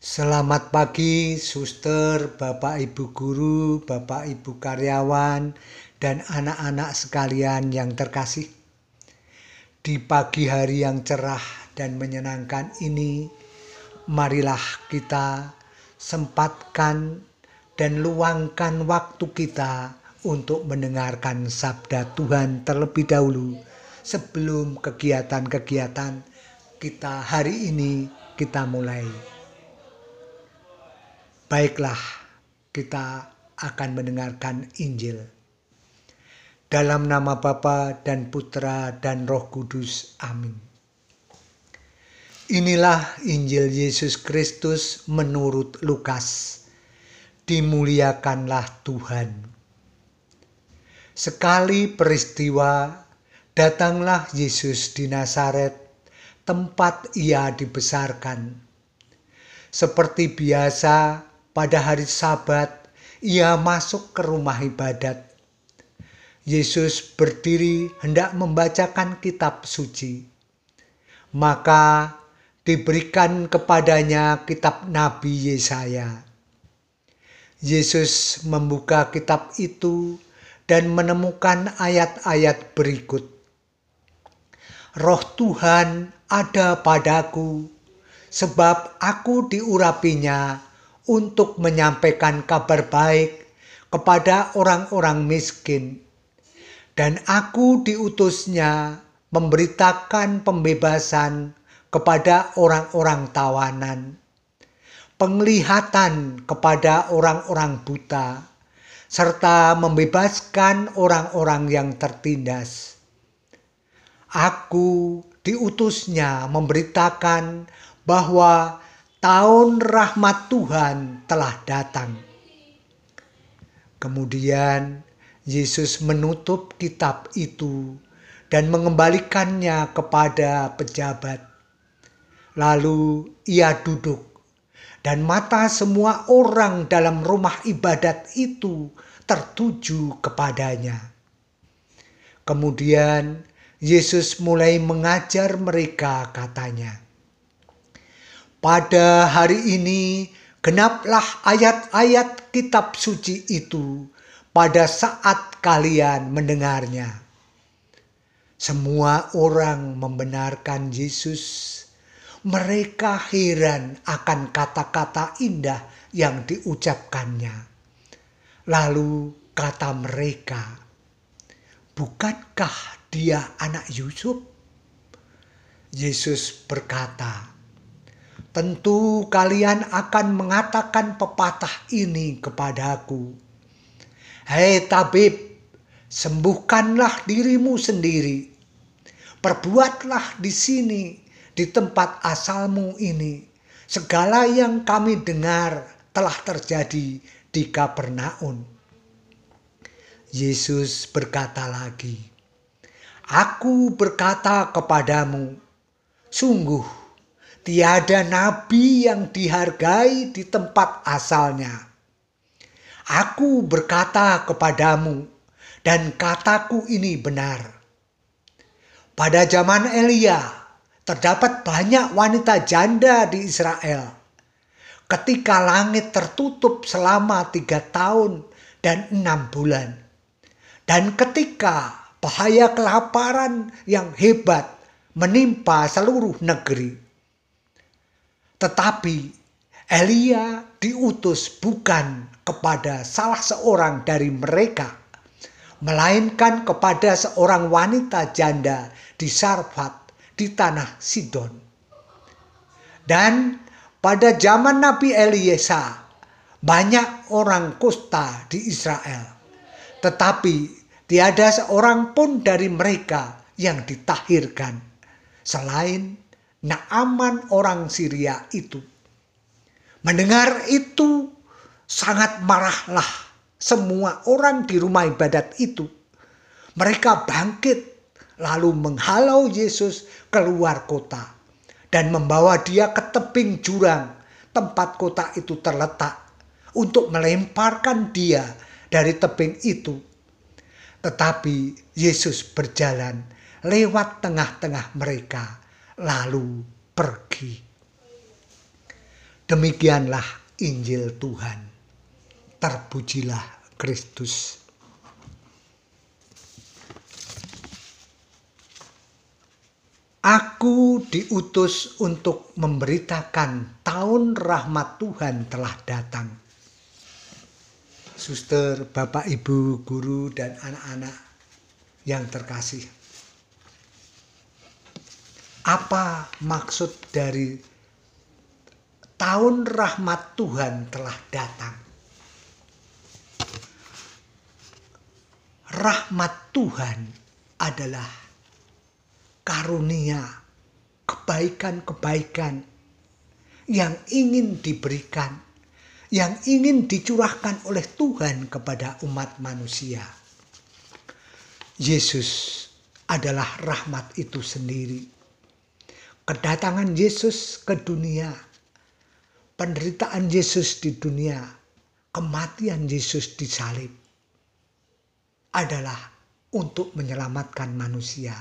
Selamat pagi, suster, bapak ibu guru, bapak ibu karyawan, dan anak-anak sekalian yang terkasih. Di pagi hari yang cerah dan menyenangkan ini, marilah kita sempatkan dan luangkan waktu kita untuk mendengarkan sabda Tuhan terlebih dahulu sebelum kegiatan-kegiatan kita hari ini kita mulai. Baiklah, kita akan mendengarkan Injil. Dalam nama Bapa dan Putra dan Roh Kudus. Amin. Inilah Injil Yesus Kristus menurut Lukas. Dimuliakanlah Tuhan. Sekali peristiwa, datanglah Yesus di Nazaret, tempat ia dibesarkan. Seperti biasa, pada hari Sabat, ia masuk ke rumah ibadat. Yesus berdiri hendak membacakan kitab suci. Maka diberikan kepadanya kitab Nabi Yesaya. Yesus membuka kitab itu dan menemukan ayat-ayat berikut. Roh Tuhan ada padaku, sebab aku diurapinya untuk menyampaikan kabar baik kepada orang-orang miskin. Dan aku diutusnya memberitakan pembebasan kepada orang-orang tawanan, penglihatan kepada orang-orang buta, serta membebaskan orang-orang yang tertindas. Aku diutusnya memberitakan bahwa tahun rahmat Tuhan telah datang. Kemudian Yesus menutup kitab itu dan mengembalikannya kepada pejabat. Lalu ia duduk, dan mata semua orang dalam rumah ibadat itu tertuju kepadanya. Kemudian Yesus mulai mengajar mereka, katanya pada hari ini genaplah ayat-ayat kitab suci itu pada saat kalian mendengarnya. Semua orang membenarkan Yesus. Mereka heran akan kata-kata indah yang diucapkannya. Lalu kata mereka, "Bukankah dia anak Yusuf?" Yesus berkata, tentu kalian akan mengatakan pepatah ini kepadaku. Hei tabib, sembuhkanlah dirimu sendiri. Perbuatlah di sini, di tempat asalmu ini. Segala yang kami dengar telah terjadi di Kapernaum. Yesus berkata lagi, Aku berkata kepadamu, sungguh tiada nabi yang dihargai di tempat asalnya. Aku berkata kepadamu, dan kataku ini benar. Pada zaman Elia, terdapat banyak wanita janda di Israel. Ketika langit tertutup selama tiga tahun dan enam bulan. Dan ketika bahaya kelaparan yang hebat menimpa seluruh negeri tetapi Elia diutus bukan kepada salah seorang dari mereka, melainkan kepada seorang wanita janda di Sarfat di tanah Sidon. Dan pada zaman Nabi Eliesa, banyak orang kusta di Israel. Tetapi tiada seorang pun dari mereka yang ditahirkan selain Naaman orang Syria itu. Mendengar itu sangat marahlah semua orang di rumah ibadat itu. Mereka bangkit lalu menghalau Yesus keluar kota dan membawa dia ke tebing jurang tempat kota itu terletak untuk melemparkan dia dari tebing itu. Tetapi Yesus berjalan lewat tengah-tengah mereka lalu pergi. Demikianlah Injil Tuhan. Terpujilah Kristus. Aku diutus untuk memberitakan tahun rahmat Tuhan telah datang. Suster, Bapak, Ibu, guru, dan anak-anak yang terkasih. Apa maksud dari tahun rahmat Tuhan telah datang? Rahmat Tuhan adalah karunia, kebaikan-kebaikan yang ingin diberikan, yang ingin dicurahkan oleh Tuhan kepada umat manusia. Yesus adalah rahmat itu sendiri. Kedatangan Yesus ke dunia, penderitaan Yesus di dunia, kematian Yesus di salib. Adalah untuk menyelamatkan manusia.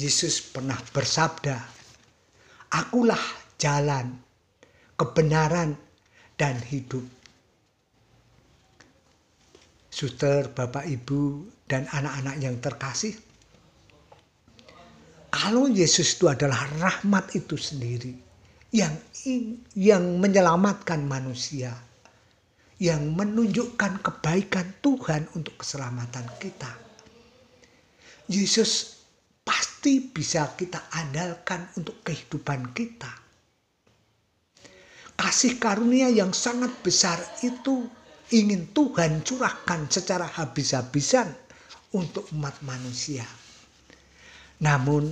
Yesus pernah bersabda, "Akulah jalan, kebenaran, dan hidup." Suster, Bapak, Ibu, dan anak-anak yang terkasih, kalau Yesus itu adalah rahmat itu sendiri yang yang menyelamatkan manusia, yang menunjukkan kebaikan Tuhan untuk keselamatan kita. Yesus pasti bisa kita andalkan untuk kehidupan kita. Kasih karunia yang sangat besar itu ingin Tuhan curahkan secara habis-habisan untuk umat manusia. Namun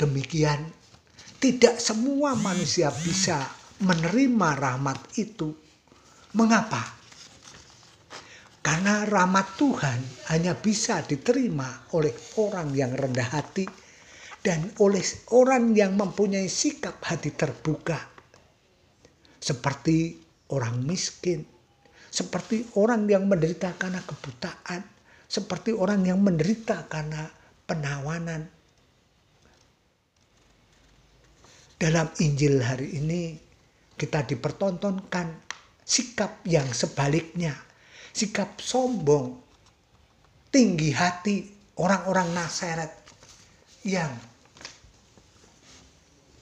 demikian tidak semua manusia bisa menerima rahmat itu. Mengapa? Karena rahmat Tuhan hanya bisa diterima oleh orang yang rendah hati dan oleh orang yang mempunyai sikap hati terbuka. Seperti orang miskin, seperti orang yang menderita karena kebutaan, seperti orang yang menderita karena penawanan. Dalam Injil hari ini kita dipertontonkan sikap yang sebaliknya sikap sombong, tinggi hati orang-orang Nazaret yang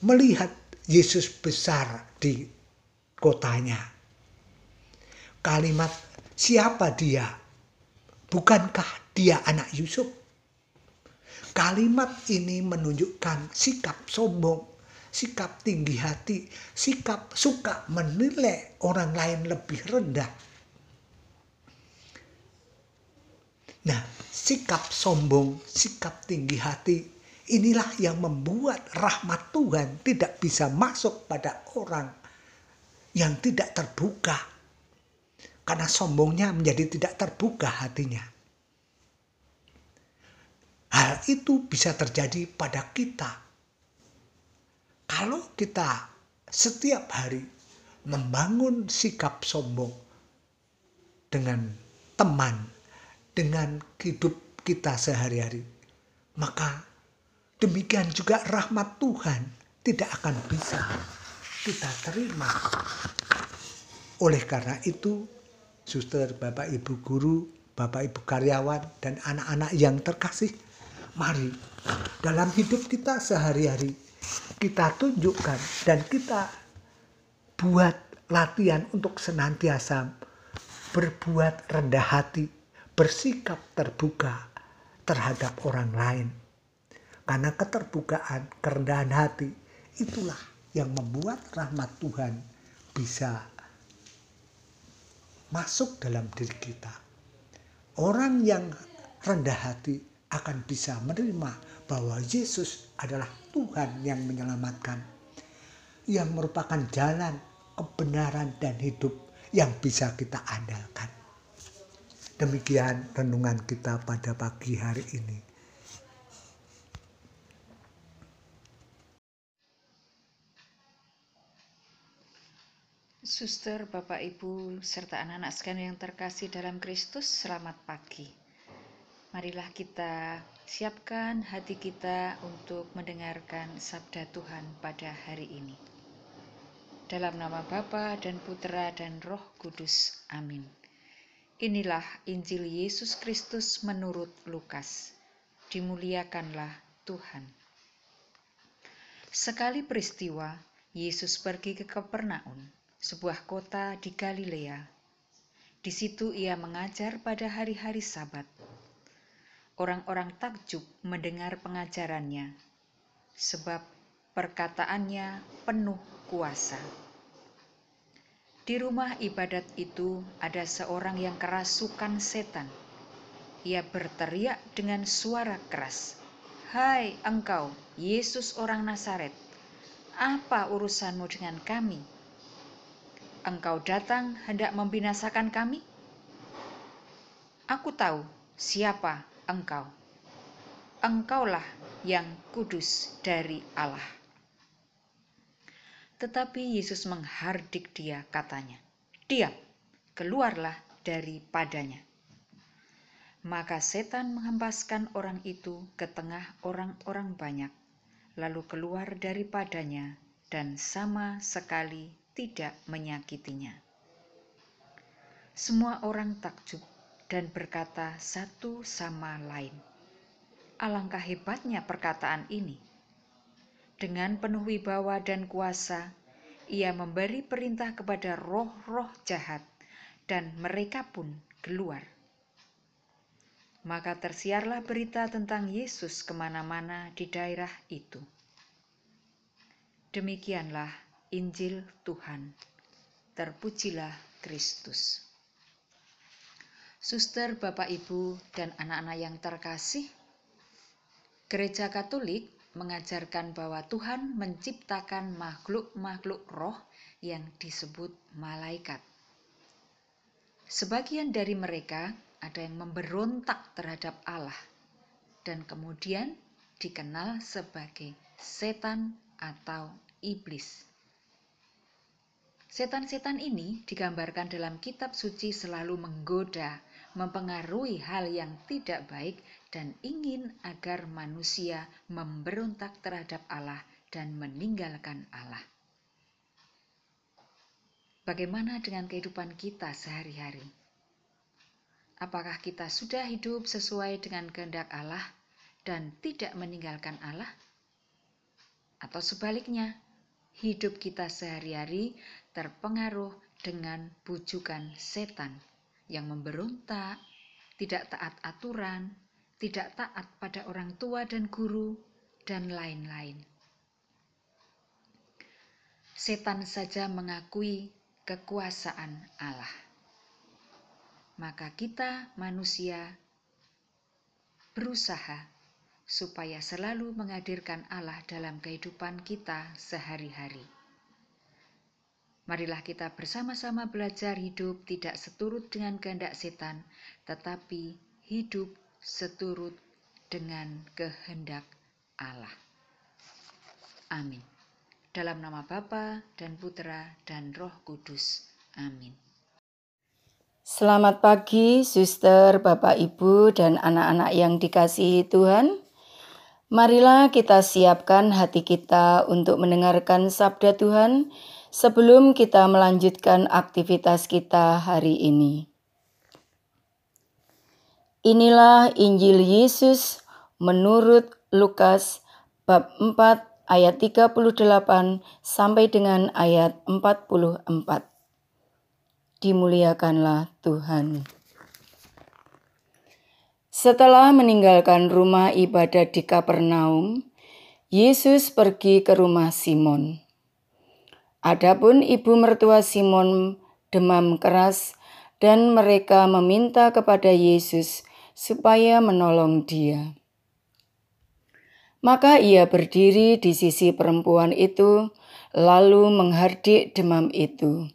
melihat Yesus besar di kotanya. Kalimat siapa dia? Bukankah dia anak Yusuf? Kalimat ini menunjukkan sikap sombong, sikap tinggi hati, sikap suka menilai orang lain lebih rendah Nah, sikap sombong, sikap tinggi hati, inilah yang membuat rahmat Tuhan tidak bisa masuk pada orang yang tidak terbuka. Karena sombongnya menjadi tidak terbuka hatinya. Hal itu bisa terjadi pada kita. Kalau kita setiap hari membangun sikap sombong dengan teman, dengan hidup kita sehari-hari. Maka demikian juga rahmat Tuhan tidak akan bisa kita terima. Oleh karena itu, suster, bapak, ibu guru, bapak, ibu karyawan, dan anak-anak yang terkasih, mari dalam hidup kita sehari-hari kita tunjukkan dan kita buat latihan untuk senantiasa berbuat rendah hati bersikap terbuka terhadap orang lain. Karena keterbukaan, kerendahan hati, itulah yang membuat rahmat Tuhan bisa masuk dalam diri kita. Orang yang rendah hati akan bisa menerima bahwa Yesus adalah Tuhan yang menyelamatkan, yang merupakan jalan, kebenaran, dan hidup yang bisa kita andalkan. Demikian renungan kita pada pagi hari ini. Suster, Bapak, Ibu, serta anak-anak sekalian yang terkasih dalam Kristus, selamat pagi. Marilah kita siapkan hati kita untuk mendengarkan sabda Tuhan pada hari ini. Dalam nama Bapa dan Putra dan Roh Kudus. Amin. Inilah Injil Yesus Kristus menurut Lukas. Dimuliakanlah Tuhan. Sekali peristiwa, Yesus pergi ke Kapernaum, sebuah kota di Galilea. Di situ ia mengajar pada hari-hari Sabat. Orang-orang takjub mendengar pengajarannya, sebab perkataannya penuh kuasa. Di rumah ibadat itu ada seorang yang kerasukan setan. Ia berteriak dengan suara keras, "Hai engkau, Yesus orang Nazaret, apa urusanmu dengan kami? Engkau datang hendak membinasakan kami? Aku tahu siapa engkau. Engkaulah yang kudus dari Allah." Tetapi Yesus menghardik dia, katanya, "Diam, keluarlah daripadanya." Maka setan menghempaskan orang itu ke tengah orang-orang banyak, lalu keluar daripadanya dan sama sekali tidak menyakitinya. Semua orang takjub dan berkata satu sama lain, "Alangkah hebatnya perkataan ini!" Dengan penuh wibawa dan kuasa, ia memberi perintah kepada roh-roh jahat, dan mereka pun keluar. Maka tersiarlah berita tentang Yesus ke mana-mana di daerah itu. Demikianlah Injil Tuhan. Terpujilah Kristus. Suster, Bapak, Ibu, dan anak-anak yang terkasih, Gereja Katolik mengajarkan bahwa Tuhan menciptakan makhluk-makhluk roh yang disebut malaikat. Sebagian dari mereka ada yang memberontak terhadap Allah dan kemudian dikenal sebagai setan atau iblis. Setan-setan ini digambarkan dalam kitab suci selalu menggoda, mempengaruhi hal yang tidak baik dan ingin agar manusia memberontak terhadap Allah dan meninggalkan Allah. Bagaimana dengan kehidupan kita sehari-hari? Apakah kita sudah hidup sesuai dengan kehendak Allah dan tidak meninggalkan Allah? Atau sebaliknya, hidup kita sehari-hari terpengaruh dengan bujukan setan yang memberontak, tidak taat aturan, tidak taat pada orang tua dan guru, dan lain-lain. Setan saja mengakui kekuasaan Allah. Maka kita manusia berusaha supaya selalu menghadirkan Allah dalam kehidupan kita sehari-hari. Marilah kita bersama-sama belajar hidup tidak seturut dengan kehendak setan, tetapi hidup seturut dengan kehendak Allah. Amin. Dalam nama Bapa dan Putra dan Roh Kudus. Amin. Selamat pagi, suster, Bapak, Ibu, dan anak-anak yang dikasihi Tuhan. Marilah kita siapkan hati kita untuk mendengarkan sabda Tuhan sebelum kita melanjutkan aktivitas kita hari ini. Inilah Injil Yesus menurut Lukas bab 4 ayat 38 sampai dengan ayat 44. Dimuliakanlah Tuhan. Setelah meninggalkan rumah ibadat di Kapernaum, Yesus pergi ke rumah Simon. Adapun ibu mertua Simon demam keras dan mereka meminta kepada Yesus supaya menolong dia. Maka ia berdiri di sisi perempuan itu, lalu menghardik demam itu,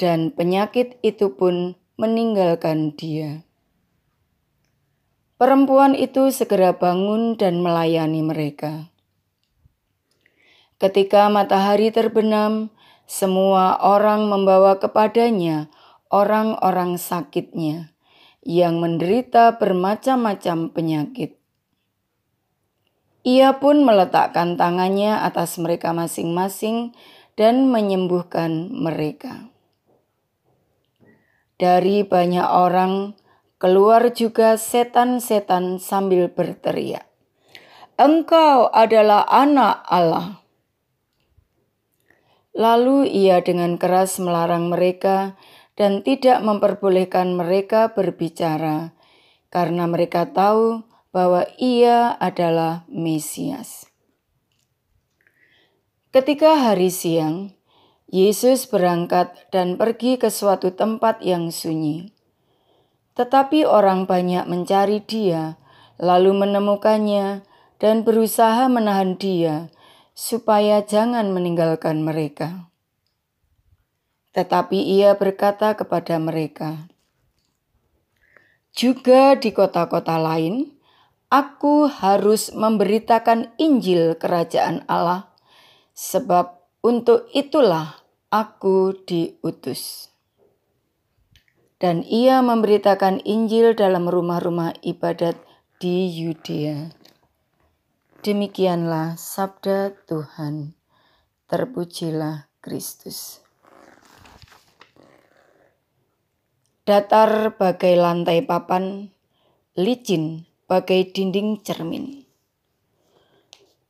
dan penyakit itu pun meninggalkan dia. Perempuan itu segera bangun dan melayani mereka. Ketika matahari terbenam, semua orang membawa kepadanya orang-orang sakitnya yang menderita bermacam-macam penyakit. Ia pun meletakkan tangannya atas mereka masing-masing dan menyembuhkan mereka. Dari banyak orang keluar juga setan-setan sambil berteriak, "Engkau adalah Anak Allah!" Lalu ia dengan keras melarang mereka dan tidak memperbolehkan mereka berbicara, karena mereka tahu bahwa ia adalah Mesias. Ketika hari siang, Yesus berangkat dan pergi ke suatu tempat yang sunyi. Tetapi orang banyak mencari Dia, lalu menemukannya dan berusaha menahan Dia supaya jangan meninggalkan mereka. Tetapi Ia berkata kepada mereka, "Juga di kota-kota lain, Aku harus memberitakan Injil Kerajaan Allah, sebab untuk itulah aku diutus. Dan ia memberitakan Injil dalam rumah-rumah ibadat di Yudea. Demikianlah sabda Tuhan. Terpujilah Kristus. Datar bagai lantai papan, licin bagai dinding cermin.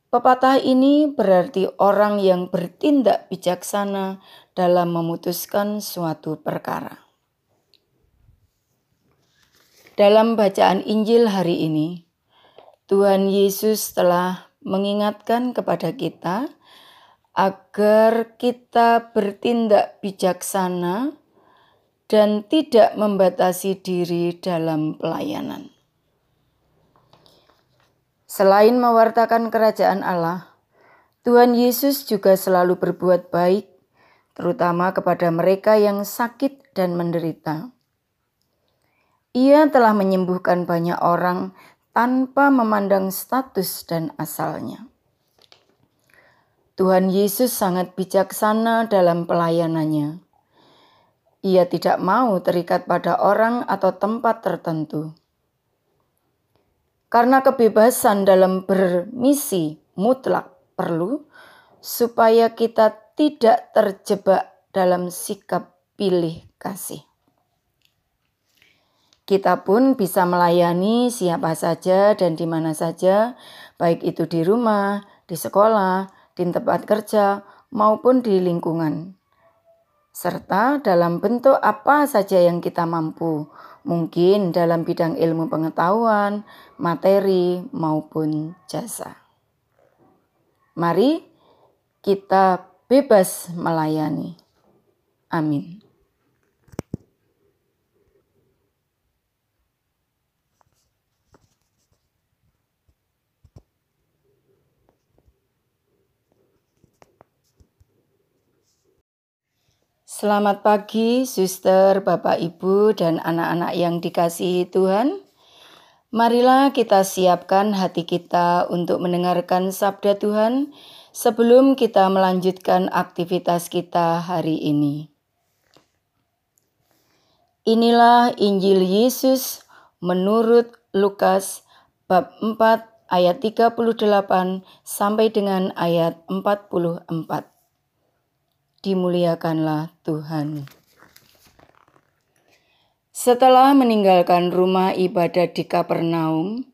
Pepatah ini berarti orang yang bertindak bijaksana dalam memutuskan suatu perkara. Dalam bacaan Injil hari ini, Tuhan Yesus telah mengingatkan kepada kita agar kita bertindak bijaksana dan tidak membatasi diri dalam pelayanan. Selain mewartakan kerajaan Allah, Tuhan Yesus juga selalu berbuat baik, terutama kepada mereka yang sakit dan menderita. Ia telah menyembuhkan banyak orang tanpa memandang status dan asalnya. Tuhan Yesus sangat bijaksana dalam pelayanannya. Ia tidak mau terikat pada orang atau tempat tertentu karena kebebasan dalam bermisi mutlak perlu supaya kita tidak terjebak dalam sikap pilih kasih. Kita pun bisa melayani siapa saja dan di mana saja, baik itu di rumah, di sekolah, di tempat kerja, maupun di lingkungan serta dalam bentuk apa saja yang kita mampu, mungkin dalam bidang ilmu pengetahuan, materi, maupun jasa. Mari kita bebas melayani. Amin. Selamat pagi, suster, bapak, ibu, dan anak-anak yang dikasihi Tuhan. Marilah kita siapkan hati kita untuk mendengarkan sabda Tuhan sebelum kita melanjutkan aktivitas kita hari ini. Inilah Injil Yesus menurut Lukas bab 4 ayat 38 sampai dengan ayat 44 dimuliakanlah Tuhan. Setelah meninggalkan rumah ibadat di Kapernaum,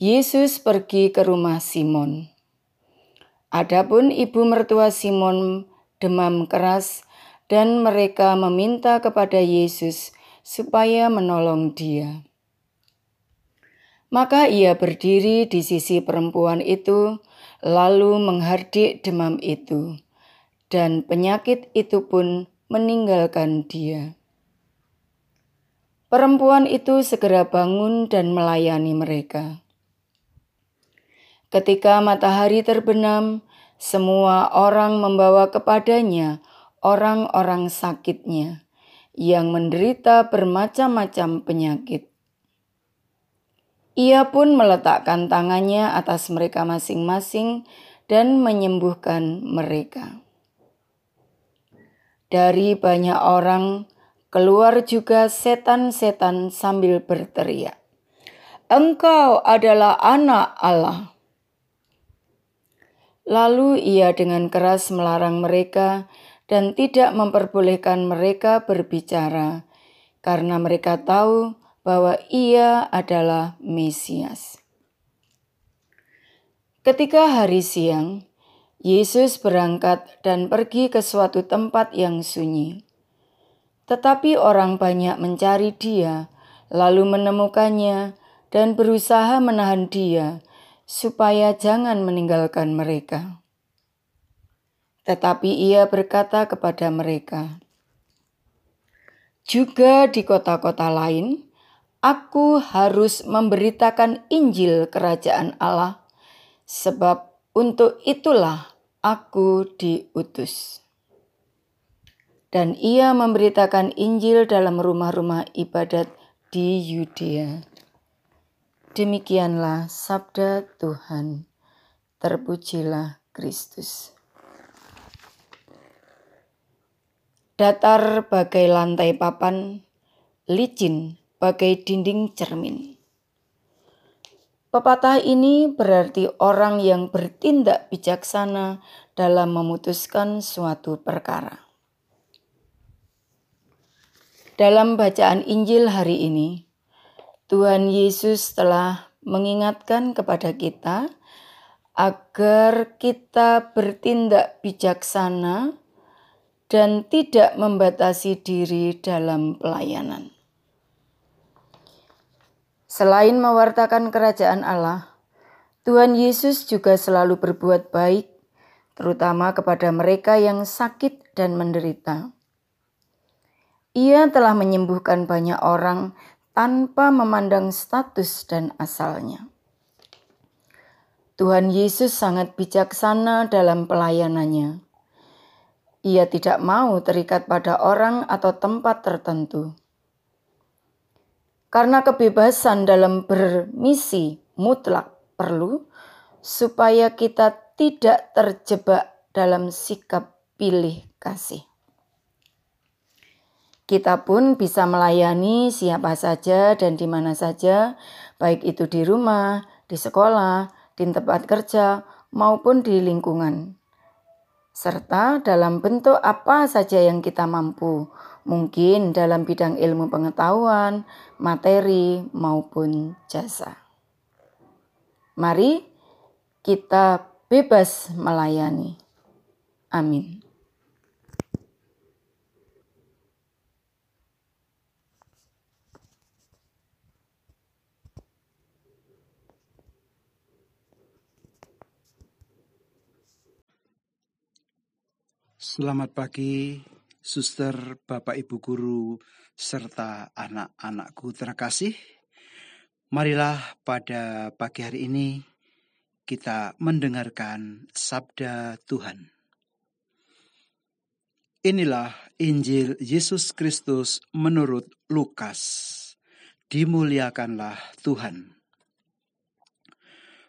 Yesus pergi ke rumah Simon. Adapun ibu mertua Simon demam keras dan mereka meminta kepada Yesus supaya menolong dia. Maka ia berdiri di sisi perempuan itu, lalu menghardik demam itu dan penyakit itu pun meninggalkan dia. Perempuan itu segera bangun dan melayani mereka. Ketika matahari terbenam, semua orang membawa kepadanya orang-orang sakitnya yang menderita bermacam-macam penyakit. Ia pun meletakkan tangannya atas mereka masing-masing dan menyembuhkan mereka. Dari banyak orang keluar juga setan-setan sambil berteriak, "Engkau adalah Anak Allah!" Lalu ia dengan keras melarang mereka dan tidak memperbolehkan mereka berbicara, karena mereka tahu bahwa ia adalah Mesias. Ketika hari siang, Yesus berangkat dan pergi ke suatu tempat yang sunyi. Tetapi orang banyak mencari Dia, lalu menemukannya dan berusaha menahan Dia supaya jangan meninggalkan mereka. Tetapi ia berkata kepada mereka, "Juga di kota-kota lain, aku harus memberitakan Injil Kerajaan Allah, sebab untuk itulah aku diutus." Dan ia memberitakan Injil dalam rumah-rumah ibadat di Yudea. Demikianlah sabda Tuhan. Terpujilah Kristus. Datar bagai lantai papan, licin bagai dinding cermin. Pepatah ini berarti orang yang bertindak bijaksana dalam memutuskan suatu perkara. Dalam bacaan Injil hari ini, Tuhan Yesus telah mengingatkan kepada kita agar kita bertindak bijaksana dan tidak membatasi diri dalam pelayanan. Selain mewartakan kerajaan Allah, Tuhan Yesus juga selalu berbuat baik, terutama kepada mereka yang sakit dan menderita. Ia telah menyembuhkan banyak orang tanpa memandang status dan asalnya. Tuhan Yesus sangat bijaksana dalam pelayanannya. Ia tidak mau terikat pada orang atau tempat tertentu. Karena kebebasan dalam bermisi mutlak perlu supaya kita tidak terjebak dalam sikap pilih kasih. Kita pun bisa melayani siapa saja dan di mana saja, baik itu di rumah, di sekolah, di tempat kerja, maupun di lingkungan. Serta dalam bentuk apa saja yang kita mampu, mungkin dalam bidang ilmu pengetahuan, materi, maupun jasa. Mari kita bebas melayani. Amin. Selamat pagi, suster, bapak, ibu guru, serta anak-anakku terkasih. Marilah pada pagi hari ini kita mendengarkan sabda Tuhan. Inilah Injil Yesus Kristus menurut Lukas. Dimuliakanlah Tuhan.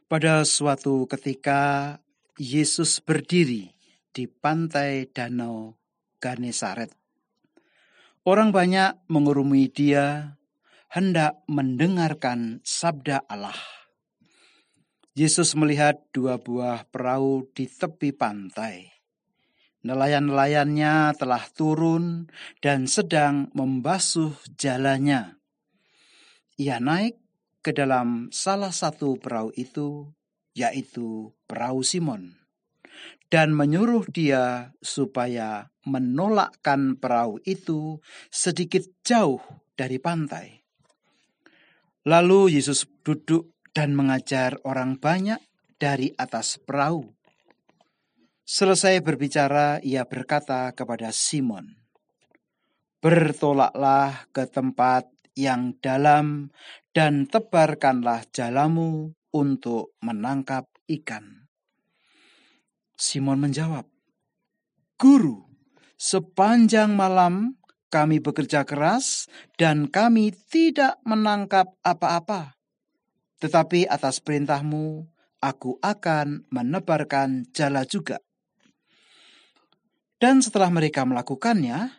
Pada suatu ketika Yesus berdiri di pantai danau Ganesaret. Orang banyak mengurumi dia, hendak mendengarkan sabda Allah. Yesus melihat dua buah perahu di tepi pantai. Nelayan-nelayannya telah turun dan sedang membasuh jalannya. Ia naik ke dalam salah satu perahu itu, yaitu perahu Simon dan menyuruh dia supaya menolakkan perahu itu sedikit jauh dari pantai. Lalu Yesus duduk dan mengajar orang banyak dari atas perahu. Selesai berbicara, ia berkata kepada Simon, "Bertolaklah ke tempat yang dalam dan tebarkanlah jalamu untuk menangkap ikan." Simon menjawab, Guru, sepanjang malam kami bekerja keras dan kami tidak menangkap apa-apa. Tetapi atas perintahmu, aku akan menebarkan jala juga. Dan setelah mereka melakukannya,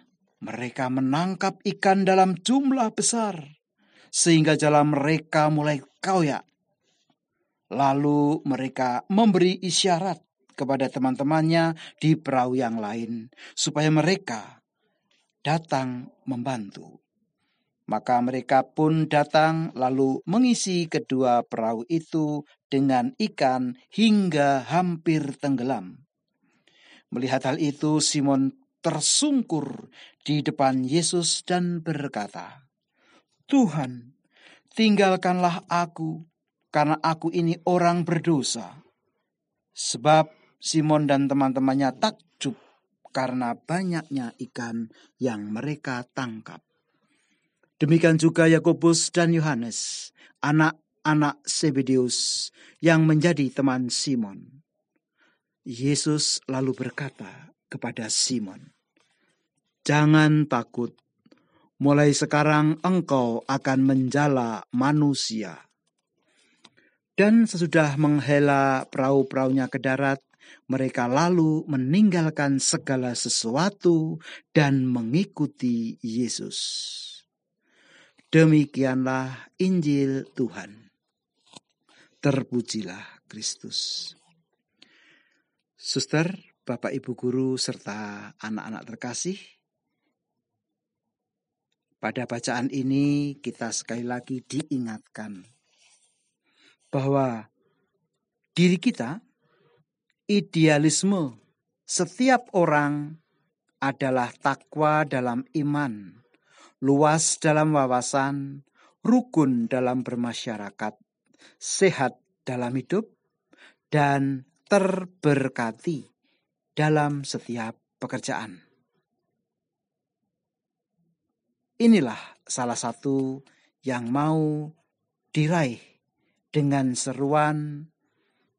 mereka menangkap ikan dalam jumlah besar, sehingga jala mereka mulai koyak. Lalu mereka memberi isyarat kepada teman-temannya di perahu yang lain, supaya mereka datang membantu. Maka mereka pun datang lalu mengisi kedua perahu itu dengan ikan hingga hampir tenggelam. Melihat hal itu, Simon tersungkur di depan Yesus dan berkata, "Tuhan, tinggalkanlah aku, karena aku ini orang berdosa." Sebab Simon dan teman-temannya takjub karena banyaknya ikan yang mereka tangkap. Demikian juga Yakobus dan Yohanes, anak-anak Zebedeus yang menjadi teman Simon. Yesus lalu berkata kepada Simon, "Jangan takut, mulai sekarang engkau akan menjala manusia." Dan sesudah menghela perahu-perahunya ke darat, mereka lalu meninggalkan segala sesuatu dan mengikuti Yesus. Demikianlah Injil Tuhan. Terpujilah Kristus. Suster, Bapak Ibu guru serta anak-anak terkasih, pada bacaan ini kita sekali lagi diingatkan bahwa diri kita, idealisme setiap orang adalah takwa dalam iman luas dalam wawasan, rukun dalam bermasyarakat, sehat dalam hidup, dan terberkati dalam setiap pekerjaan. Inilah salah satu yang mau diraih dengan seruan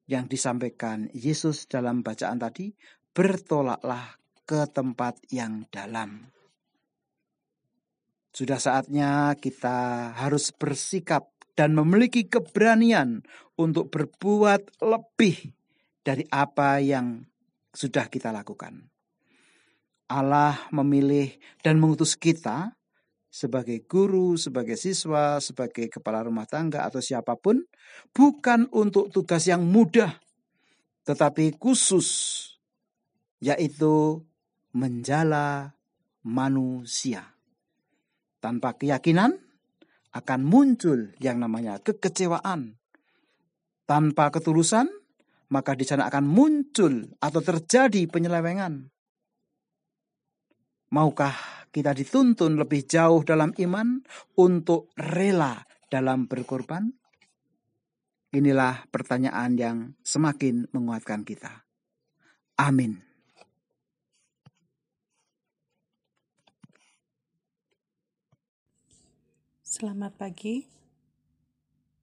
yang disampaikan Yesus dalam bacaan tadi, bertolaklah ke tempat yang dalam. Sudah saatnya kita harus bersikap dan memiliki keberanian untuk berbuat lebih dari apa yang sudah kita lakukan. Allah memilih dan mengutus kita sebagai guru, sebagai siswa, sebagai kepala rumah tangga, atau siapa pun, bukan untuk tugas yang mudah, tetapi khusus, yaitu menjala manusia. Tanpa keyakinan akan muncul yang namanya kekecewaan. Tanpa ketulusan, maka di sana akan muncul atau terjadi penyelewengan. Maukah kita dituntun lebih jauh dalam iman untuk rela dalam berkorban? Inilah pertanyaan yang semakin menguatkan kita. Amin. Selamat pagi,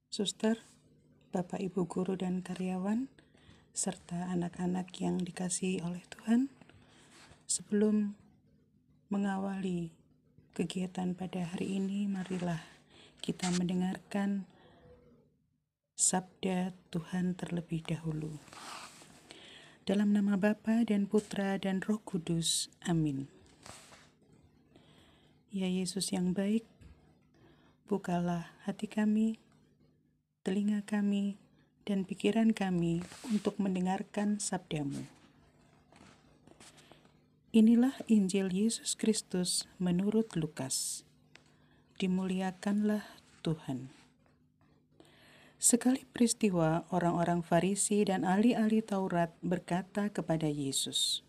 suster, bapak ibu guru dan karyawan, serta anak-anak yang dikasihi oleh Tuhan. Sebelum mengawali kegiatan pada hari ini, marilah kita mendengarkan sabda Tuhan terlebih dahulu. Dalam nama Bapa dan Putra dan Roh Kudus. Amin. Ya Yesus yang baik, bukalah hati kami, telinga kami, dan pikiran kami untuk mendengarkan sabdamu. Inilah Injil Yesus Kristus menurut Lukas. Dimuliakanlah Tuhan. Sekali peristiwa, orang-orang Farisi dan ahli-ahli Taurat berkata kepada Yesus,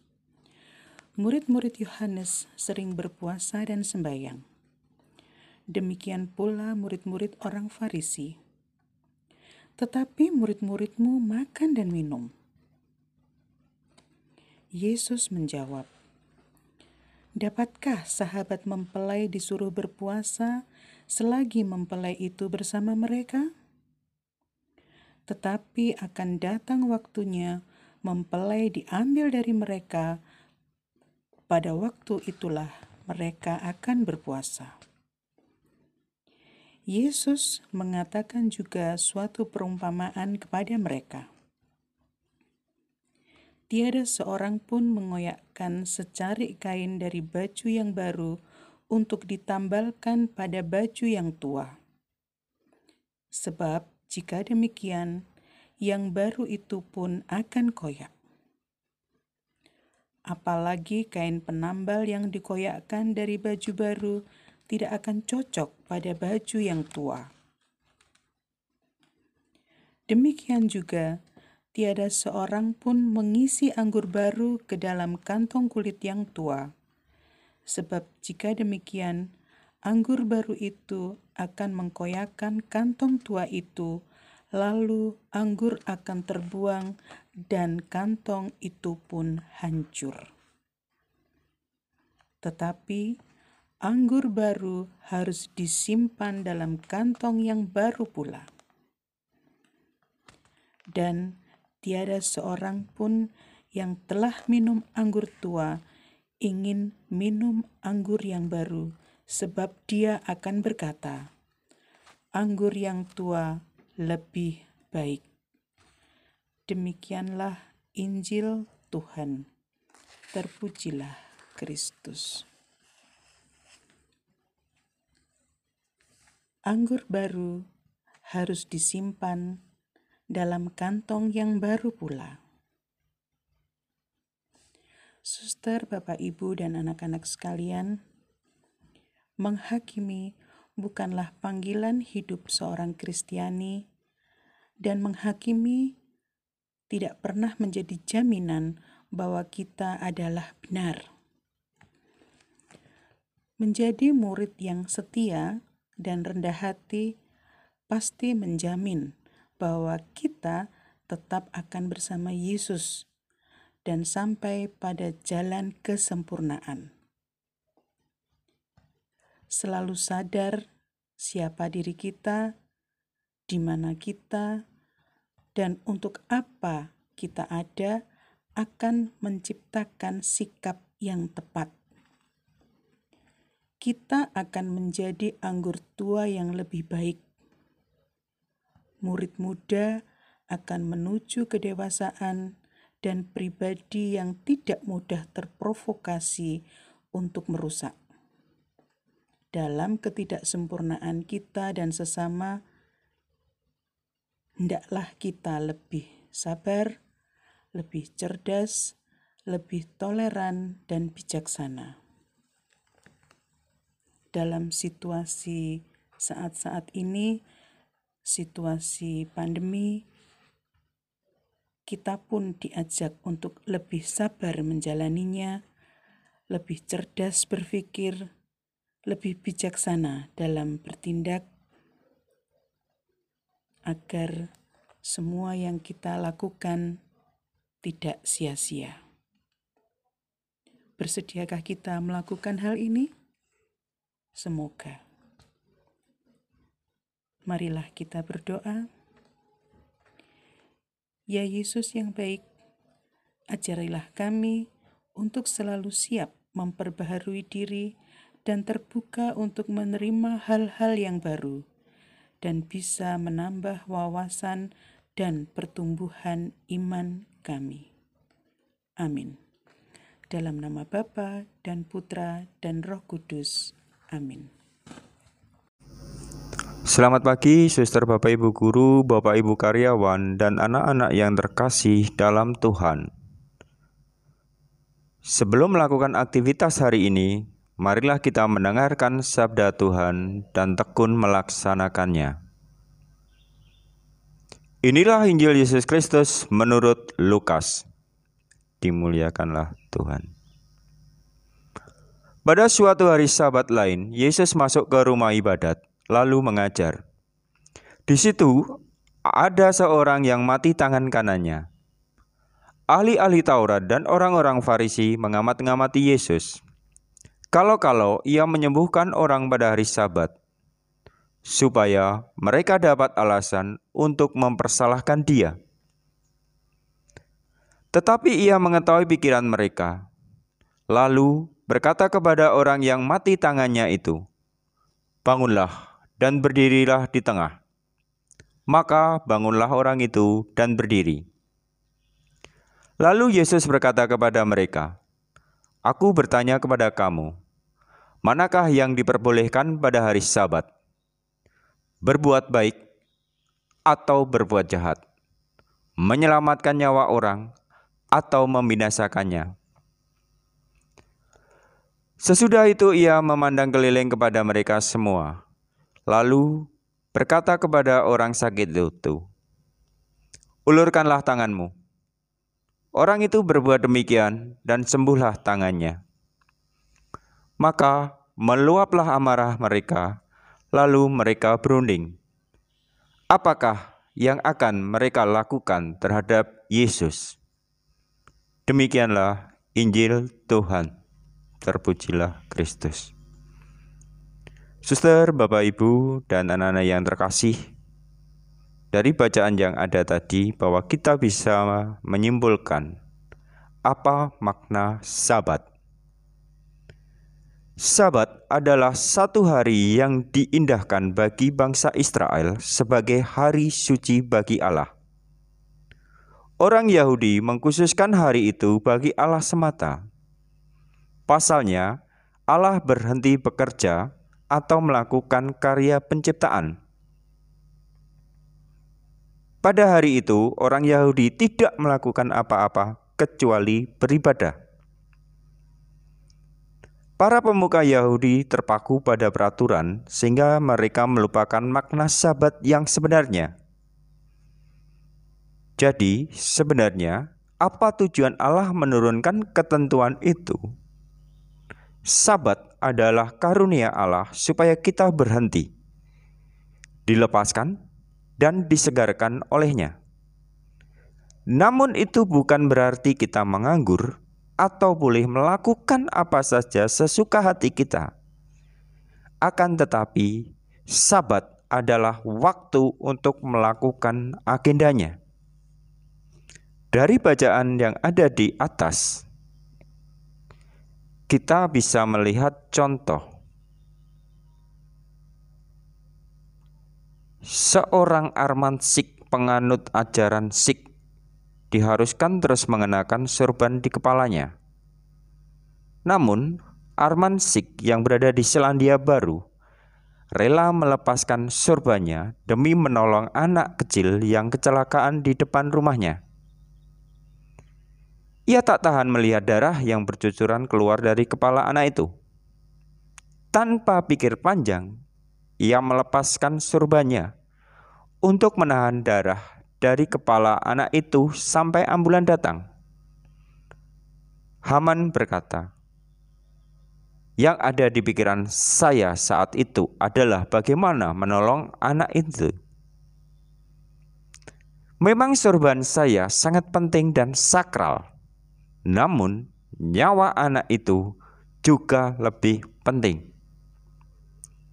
"Murid-murid Yohanes sering berpuasa dan sembahyang." demikian pula murid-murid orang Farisi. Tetapi murid-muridmu makan dan minum. Yesus menjawab, Dapatkah sahabat mempelai disuruh berpuasa selagi mempelai itu bersama mereka? Tetapi akan datang waktunya mempelai diambil dari mereka. Pada waktu itulah mereka akan berpuasa. Yesus mengatakan juga suatu perumpamaan kepada mereka. Tiada seorang pun mengoyakkan secari kain dari baju yang baru untuk ditambalkan pada baju yang tua. Sebab jika demikian, yang baru itu pun akan koyak. apalagi kain penambal yang dikoyakkan dari baju baru tidak akan cocok pada baju yang tua. Demikian juga, tiada seorang pun mengisi anggur baru ke dalam kantong kulit yang tua. Sebab jika demikian, anggur baru itu akan mengkoyakkan kantong tua itu, lalu anggur akan terbuang dan kantong itu pun hancur. Tetapi anggur baru harus disimpan dalam kantong yang baru pula. Dan tiada seorang pun yang telah minum anggur tua ingin minum anggur yang baru, sebab dia akan berkata, "Anggur yang tua lebih baik." Demikianlah Injil Tuhan. Terpujilah Kristus. Anggur baru harus disimpan dalam kantong yang baru pula. Suster, Bapak, Ibu, dan anak-anak sekalian, menghakimi bukanlah panggilan hidup seorang Kristiani, dan menghakimi tidak pernah menjadi jaminan bahwa kita adalah benar. Menjadi murid yang setia dan rendah hati pasti menjamin bahwa kita tetap akan bersama Yesus dan sampai pada jalan kesempurnaan. Selalu sadar siapa diri kita, di mana kita, dan untuk apa kita ada akan menciptakan sikap yang tepat. Kita akan menjadi anggur tua yang lebih baik. Murid muda akan menuju kedewasaan dan pribadi yang tidak mudah terprovokasi untuk merusak. Dalam ketidaksempurnaan kita dan sesama, hendaklah kita lebih sabar, lebih cerdas, lebih toleran, dan bijaksana. Dalam situasi saat-saat ini, situasi pandemi, kita pun diajak untuk lebih sabar menjalaninya, lebih cerdas berpikir, lebih bijaksana dalam bertindak, agar semua yang kita lakukan tidak sia-sia. Bersediakah kita melakukan hal ini? Semoga. Marilah kita berdoa. Ya Yesus yang baik, ajarilah kami untuk selalu siap memperbaharui diri dan terbuka untuk menerima hal-hal yang baru dan bisa menambah wawasan dan pertumbuhan iman kami. Amin. Dalam nama Bapa dan Putra dan Roh Kudus. Amin. Selamat pagi, suster Bapak Ibu guru, Bapak Ibu karyawan, dan anak-anak yang terkasih dalam Tuhan. Sebelum melakukan aktivitas hari ini, Marilah kita mendengarkan sabda Tuhan dan tekun melaksanakannya. Inilah Injil Yesus Kristus menurut Lukas. Dimuliakanlah Tuhan. Pada suatu hari Sabat lain, Yesus masuk ke rumah ibadat, lalu mengajar. Di situ ada seorang yang mati tangan kanannya. Ahli-ahli Taurat dan orang-orang Farisi mengamat-ngamati Yesus. Kalau-kalau ia menyembuhkan orang pada hari Sabat, supaya mereka dapat alasan untuk mempersalahkan dia. Tetapi ia mengetahui pikiran mereka, lalu berkata kepada orang yang mati tangannya itu, "Bangunlah dan berdirilah di tengah." Maka bangunlah orang itu dan berdiri. Lalu Yesus berkata kepada mereka, Aku bertanya kepada kamu, manakah yang diperbolehkan pada hari Sabat? Berbuat baik atau berbuat jahat? Menyelamatkan nyawa orang atau membinasakannya? Sesudah itu ia memandang keliling kepada mereka semua, lalu berkata kepada orang sakit itu, "Ulurkanlah tanganmu." Orang itu berbuat demikian dan sembuhlah tangannya. Maka meluaplah amarah mereka, lalu mereka berunding. Apakah yang akan mereka lakukan terhadap Yesus? Demikianlah Injil Tuhan. Terpujilah Kristus. Suster, Bapak, Ibu, dan anak-anak yang terkasih, dari bacaan yang ada tadi bahwa kita bisa menyimpulkan apa makna Sabat. Sabat adalah satu hari yang diindahkan bagi bangsa Israel sebagai hari suci bagi Allah. Orang Yahudi mengkhususkan hari itu bagi Allah semata. Pasalnya, Allah berhenti bekerja atau melakukan karya penciptaan. Pada hari itu, orang Yahudi tidak melakukan apa-apa kecuali beribadah. Para pemuka Yahudi terpaku pada peraturan, sehingga mereka melupakan makna Sabat yang sebenarnya. Jadi, sebenarnya apa tujuan Allah menurunkan ketentuan itu? Sabat adalah karunia Allah supaya kita berhenti, dilepaskan, dan disegarkan olehnya. Namun itu bukan berarti kita menganggur atau boleh melakukan apa saja sesuka hati kita. Akan tetapi, sabat adalah waktu untuk melakukan agendanya. Dari bacaan yang ada di atas, kita bisa melihat contoh Seorang Arman Sik penganut ajaran Sik diharuskan terus mengenakan sorban di kepalanya. Namun, Arman Sik yang berada di Selandia Baru rela melepaskan sorbannya demi menolong anak kecil yang kecelakaan di depan rumahnya. Ia tak tahan melihat darah yang bercucuran keluar dari kepala anak itu. Tanpa pikir panjang, ia melepaskan surbannya untuk menahan darah dari kepala anak itu sampai ambulan datang. Haman berkata, "Yang ada di pikiran saya saat itu adalah bagaimana menolong anak itu." Memang sorban saya sangat penting dan sakral, namun nyawa anak itu juga lebih penting.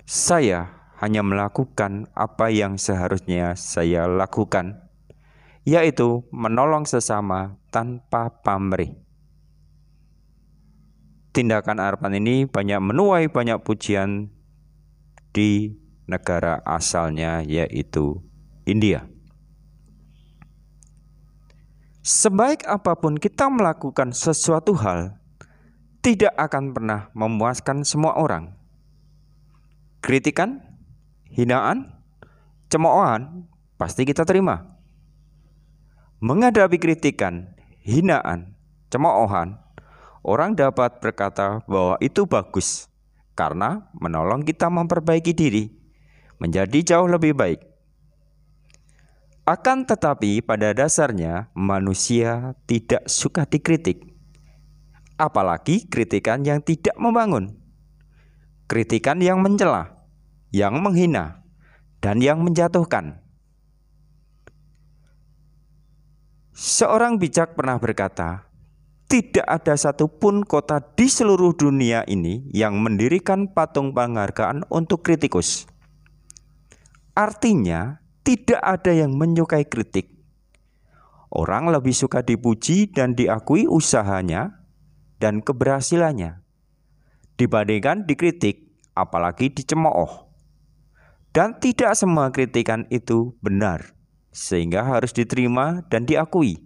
Saya hanya melakukan apa yang seharusnya saya lakukan, yaitu menolong sesama tanpa pamrih. Tindakan Arpan ini banyak menuai banyak pujian di negara asalnya yaitu India. Sebaik apa pun kita melakukan sesuatu hal, tidak akan pernah memuaskan semua orang kritikan, hinaan, cemoohan pasti kita terima. Menghadapi kritikan, hinaan, cemoohan, orang dapat berkata bahwa itu bagus karena menolong kita memperbaiki diri menjadi jauh lebih baik. Akan tetapi, pada dasarnya manusia tidak suka dikritik, apalagi kritikan yang tidak membangun kritikan yang mencela, yang menghina, dan yang menjatuhkan. Seorang bijak pernah berkata, "Tidak ada satupun kota di seluruh dunia ini yang mendirikan patung penghargaan untuk kritikus." Artinya, tidak ada yang menyukai kritik. Orang lebih suka dipuji dan diakui usahanya dan keberhasilannya dibandingkan dikritik, apalagi dicemooh. Dan tidak semua kritikan itu benar, sehingga harus diterima dan diakui.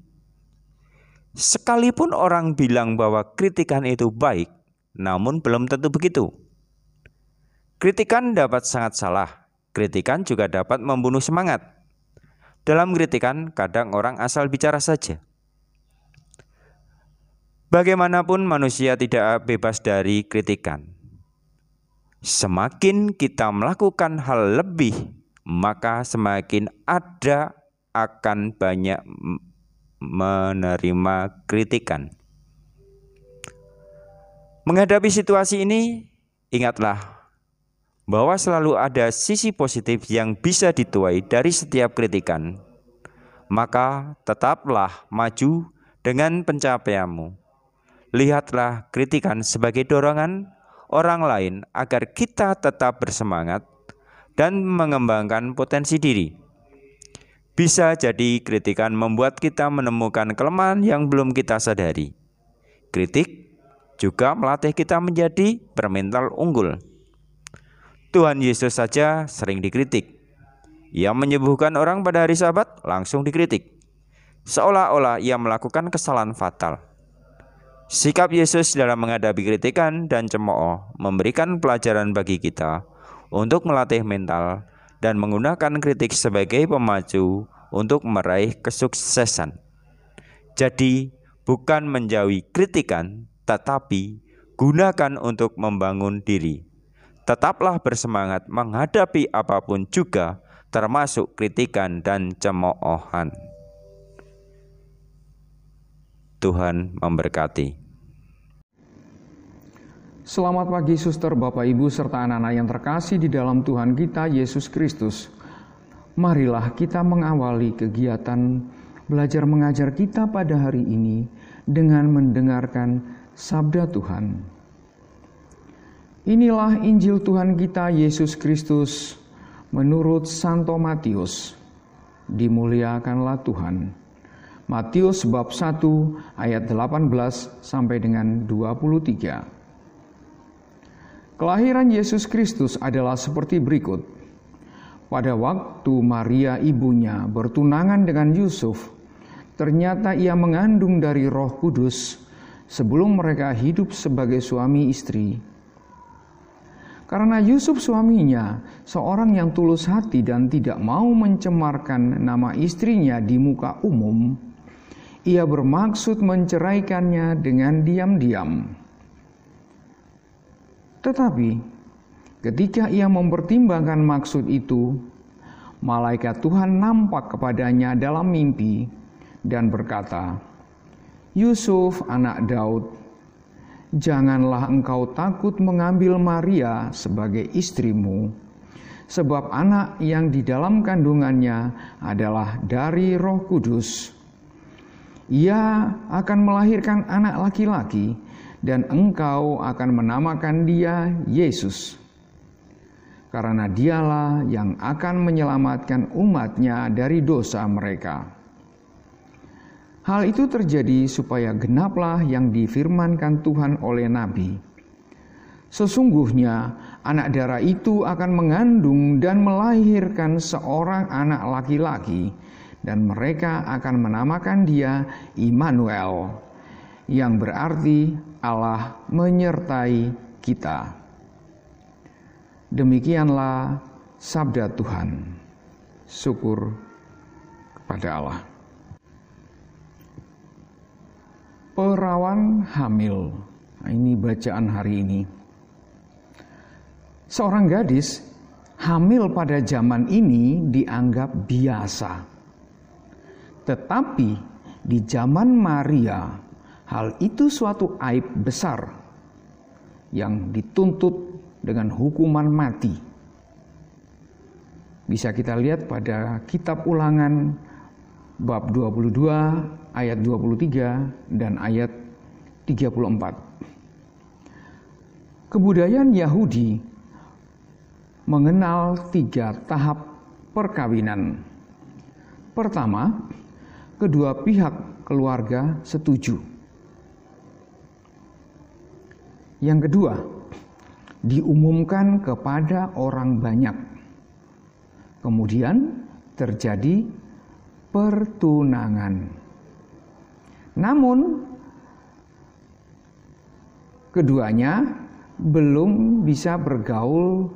Sekalipun orang bilang bahwa kritikan itu baik, namun belum tentu begitu. Kritikan dapat sangat salah, kritikan juga dapat membunuh semangat. Dalam kritikan, kadang orang asal bicara saja. Bagaimanapun manusia tidak bebas dari kritikan. Semakin kita melakukan hal lebih, maka semakin ada akan banyak menerima kritikan. Menghadapi situasi ini, ingatlah bahwa selalu ada sisi positif yang bisa dituai dari setiap kritikan. Maka tetaplah maju dengan pencapaianmu lihatlah kritikan sebagai dorongan orang lain agar kita tetap bersemangat dan mengembangkan potensi diri. Bisa jadi kritikan membuat kita menemukan kelemahan yang belum kita sadari. Kritik juga melatih kita menjadi permental unggul. Tuhan Yesus saja sering dikritik. Ia menyembuhkan orang pada hari Sabat langsung dikritik. Seolah-olah ia melakukan kesalahan fatal. Sikap Yesus dalam menghadapi kritikan dan cemooh memberikan pelajaran bagi kita untuk melatih mental dan menggunakan kritik sebagai pemacu untuk meraih kesuksesan. Jadi, bukan menjauhi kritikan, tetapi gunakan untuk membangun diri. Tetaplah bersemangat menghadapi apa pun juga, termasuk kritikan dan cemoohan. Tuhan memberkati. Selamat pagi suster, Bapak Ibu serta anak-anak yang terkasih di dalam Tuhan kita Yesus Kristus. Marilah kita mengawali kegiatan belajar mengajar kita pada hari ini dengan mendengarkan sabda Tuhan. Inilah Injil Tuhan kita Yesus Kristus menurut Santo Matius. Dimuliakanlah Tuhan. Matius bab 1 ayat 18 sampai dengan 23. Kelahiran Yesus Kristus adalah seperti berikut. Pada waktu Maria ibunya bertunangan dengan Yusuf, ternyata ia mengandung dari Roh Kudus sebelum mereka hidup sebagai suami istri. Karena Yusuf suaminya seorang yang tulus hati dan tidak mau mencemarkan nama istrinya di muka umum, ia bermaksud menceraikannya dengan diam-diam. Tetapi ketika ia mempertimbangkan maksud itu, malaikat Tuhan nampak kepadanya dalam mimpi dan berkata, "Yusuf, anak Daud, janganlah engkau takut mengambil Maria sebagai istrimu." Sebab anak yang di dalam kandungannya adalah dari Roh Kudus ia akan melahirkan anak laki-laki, dan engkau akan menamakan dia Yesus, karena dialah yang akan menyelamatkan umatnya dari dosa mereka. Hal itu terjadi supaya genaplah yang difirmankan Tuhan oleh Nabi. Sesungguhnya anak darah itu akan mengandung dan melahirkan seorang anak laki-laki, dan mereka akan menamakan dia Immanuel yang berarti Allah menyertai kita. Demikianlah sabda Tuhan. Syukur kepada Allah. Perawan hamil. Nah, ini bacaan hari ini. Seorang gadis hamil pada zaman ini dianggap biasa tetapi di zaman Maria, hal itu suatu aib besar yang dituntut dengan hukuman mati. Bisa kita lihat pada kitab ulangan bab 22 ayat 23 dan ayat 34. Kebudayaan Yahudi mengenal tiga tahap perkawinan. Pertama, kedua pihak keluarga setuju. Yang kedua, diumumkan kepada orang banyak. Kemudian terjadi pertunangan. Namun, keduanya belum bisa bergaul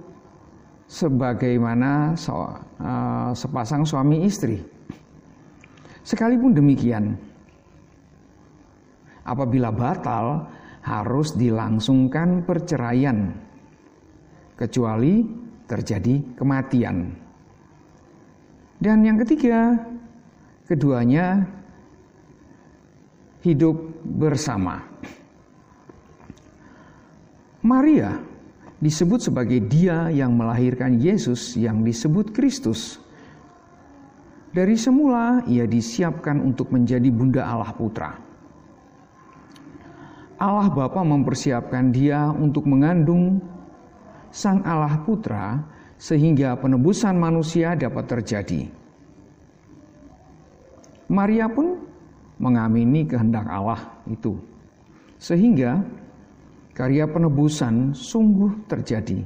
sebagaimana eh, sepasang suami istri. Sekalipun demikian, apabila batal harus dilangsungkan perceraian, kecuali terjadi kematian. Dan yang ketiga, keduanya hidup bersama. Maria disebut sebagai dia yang melahirkan Yesus yang disebut Kristus. Dari semula ia disiapkan untuk menjadi bunda Allah Putra. Allah Bapa mempersiapkan dia untuk mengandung Sang Allah Putra sehingga penebusan manusia dapat terjadi. Maria pun mengamini kehendak Allah itu. Sehingga karya penebusan sungguh terjadi.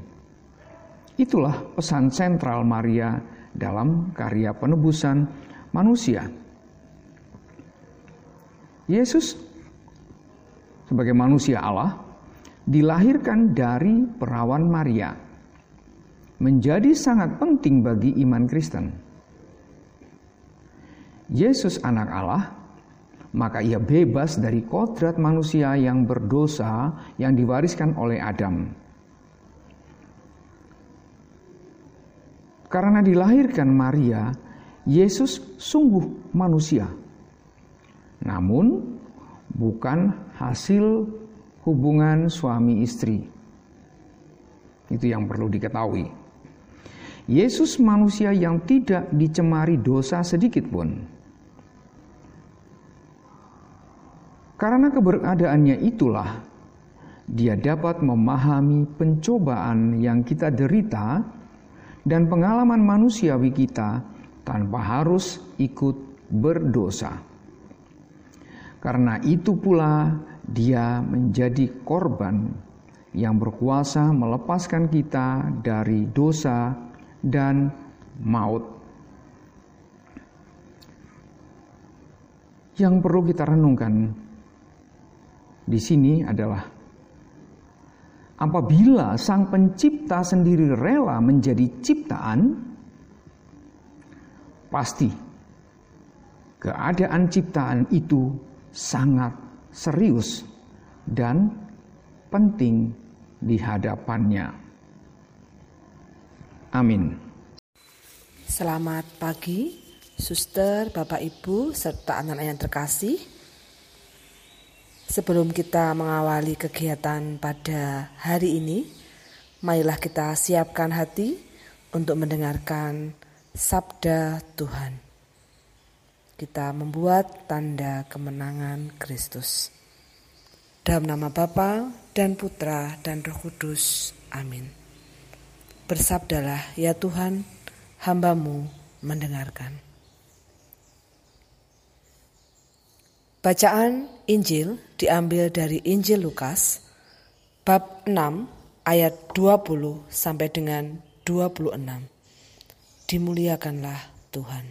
Itulah pesan sentral Maria dalam karya penebusan manusia. Yesus sebagai manusia Allah dilahirkan dari perawan Maria. Menjadi sangat penting bagi iman Kristen. Yesus anak Allah maka ia bebas dari kodrat manusia yang berdosa yang diwariskan oleh Adam. Karena dilahirkan Maria, Yesus sungguh manusia. Namun bukan hasil hubungan suami istri. Itu yang perlu diketahui. Yesus manusia yang tidak dicemari dosa sedikit pun. Karena keberadaannya itulah dia dapat memahami pencobaan yang kita derita dan pengalaman manusiawi kita tanpa harus ikut berdosa. Karena itu pula dia menjadi korban yang berkuasa melepaskan kita dari dosa dan maut. Yang perlu kita renungkan di sini adalah apabila Sang Pencipta sendiri rela menjadi ciptaan, pasti keadaan ciptaan itu sangat serius dan penting di hadapannya. Amin. Selamat pagi, suster, bapak, ibu, serta anak-anak yang terkasih. Sebelum kita mengawali kegiatan pada hari ini, marilah kita siapkan hati untuk mendengarkan sabda Tuhan. Kita membuat tanda kemenangan Kristus. Dalam nama Bapa dan Putra dan Roh Kudus. Amin. Bersabdalah ya Tuhan, hambamu mendengarkan. Bacaan Injil diambil dari Injil Lukas bab 6 ayat 20 sampai dengan 26. Dimuliakanlah Tuhan.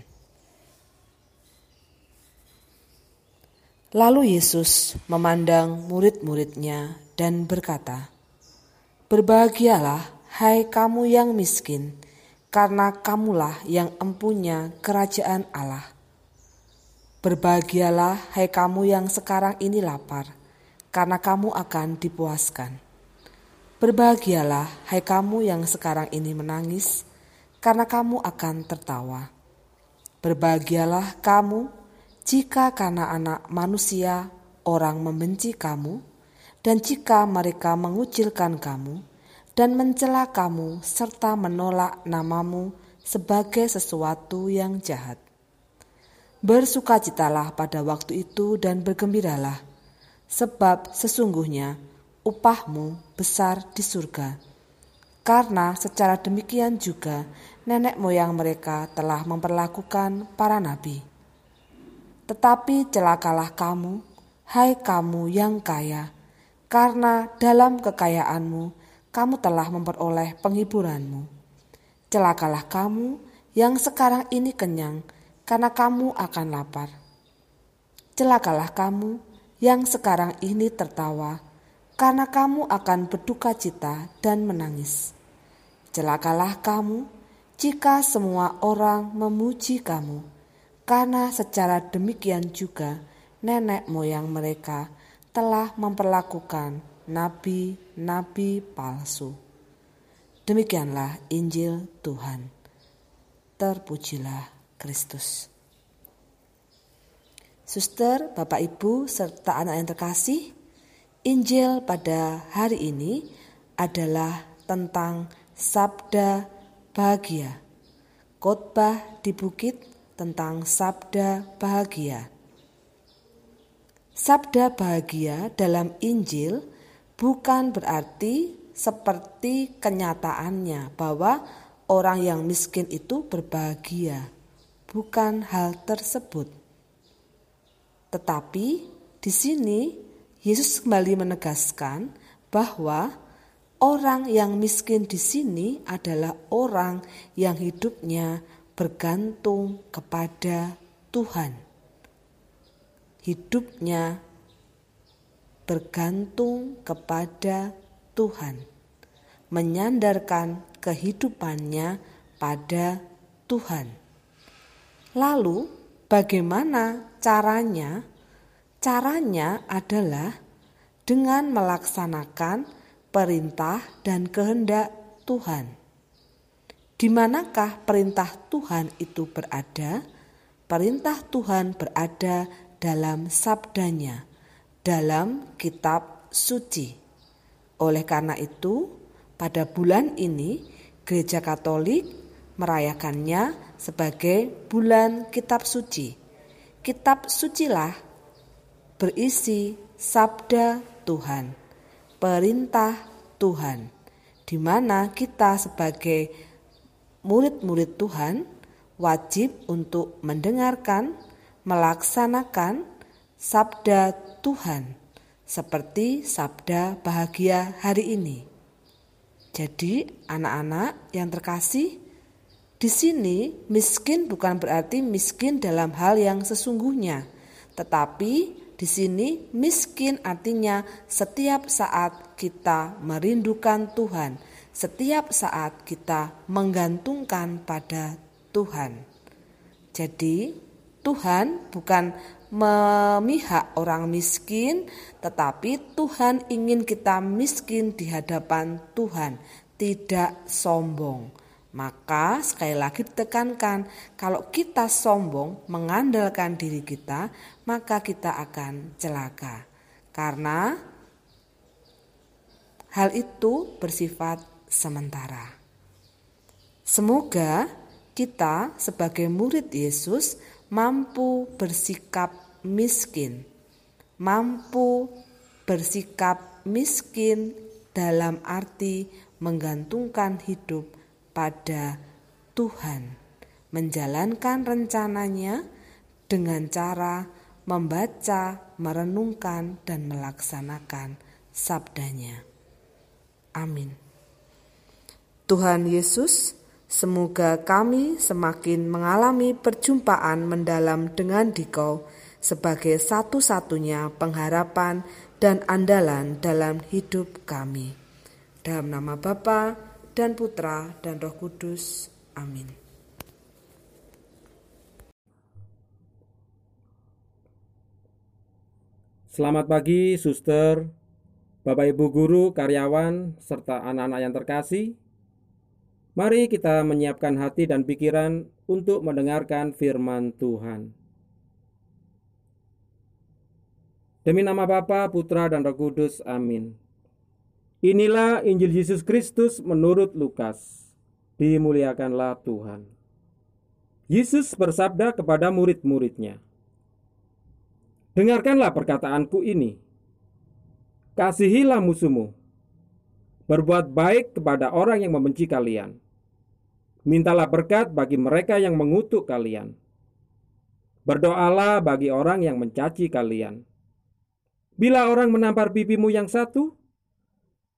Lalu Yesus memandang murid-muridnya dan berkata, Berbahagialah hai kamu yang miskin, karena kamulah yang empunya kerajaan Allah. Berbahagialah, hai kamu yang sekarang ini lapar, karena kamu akan dipuaskan. Berbahagialah, hai kamu yang sekarang ini menangis, karena kamu akan tertawa. Berbahagialah kamu jika karena anak manusia orang membenci kamu, dan jika mereka mengucilkan kamu dan mencela kamu serta menolak namamu sebagai sesuatu yang jahat. Bersukacitalah pada waktu itu dan bergembiralah, sebab sesungguhnya upahmu besar di surga. Karena secara demikian juga nenek moyang mereka telah memperlakukan para nabi. Tetapi celakalah kamu, hai kamu yang kaya, karena dalam kekayaanmu kamu telah memperoleh penghiburanmu. Celakalah kamu yang sekarang ini kenyang, karena kamu akan lapar. Celakalah kamu yang sekarang ini tertawa, karena kamu akan berduka cita dan menangis. Celakalah kamu jika semua orang memuji kamu, karena secara demikian juga nenek moyang mereka telah memperlakukan nabi-nabi palsu. Demikianlah Injil Tuhan. Terpujilah Kristus. Suster, Bapak Ibu, serta anak yang terkasih, Injil pada hari ini adalah tentang sabda bahagia. Khotbah di bukit tentang sabda bahagia. Sabda bahagia dalam Injil bukan berarti seperti kenyataannya bahwa orang yang miskin itu berbahagia. Bukan hal tersebut. Tetapi di sini Yesus kembali menegaskan bahwa orang yang miskin di sini adalah orang yang hidupnya bergantung kepada Tuhan. Hidupnya bergantung kepada Tuhan, menyandarkan kehidupannya pada Tuhan. Lalu, bagaimana caranya? Caranya adalah dengan melaksanakan perintah dan kehendak Tuhan. Di manakah perintah Tuhan itu berada? Perintah Tuhan berada dalam sabdanya, dalam kitab suci. Oleh karena itu, pada bulan ini Gereja Katolik merayakannya sebagai bulan kitab suci. Kitab sucilah berisi sabda Tuhan, perintah Tuhan, di mana kita sebagai murid-murid Tuhan wajib untuk mendengarkan, melaksanakan sabda Tuhan seperti sabda bahagia hari ini. Jadi, anak-anak yang terkasih, di sini miskin bukan berarti miskin dalam hal yang sesungguhnya, tetapi di sini miskin artinya setiap saat kita merindukan Tuhan, setiap saat kita menggantungkan pada Tuhan. Jadi, Tuhan bukan memihak orang miskin, tetapi Tuhan ingin kita miskin di hadapan Tuhan, tidak sombong. Maka sekali lagi ditekankan, kalau kita sombong mengandalkan diri kita, maka kita akan celaka. Karena hal itu bersifat sementara. Semoga kita sebagai murid Yesus mampu bersikap miskin, mampu bersikap miskin dalam arti menggantungkan hidup pada Tuhan, menjalankan rencananya dengan cara membaca, merenungkan, dan melaksanakan sabdanya. Amin. Tuhan Yesus, semoga kami semakin mengalami perjumpaan mendalam dengan Dikau sebagai satu-satunya pengharapan dan andalan dalam hidup kami. Dalam nama Bapa dan Putra dan Roh Kudus. Amin. Selamat pagi, suster, Bapak Ibu guru, karyawan, serta anak-anak yang terkasih. Mari kita menyiapkan hati dan pikiran untuk mendengarkan firman Tuhan. Demi nama Bapa, Putra, dan Roh Kudus. Amin. Inilah Injil Yesus Kristus menurut Lukas. Dimuliakanlah Tuhan. Yesus bersabda kepada murid-muridnya, Dengarkanlah perkataanku ini. Kasihilah musuhmu. Berbuat baik kepada orang yang membenci kalian. Mintalah berkat bagi mereka yang mengutuk kalian. Berdoalah bagi orang yang mencaci kalian. Bila orang menampar pipimu yang satu,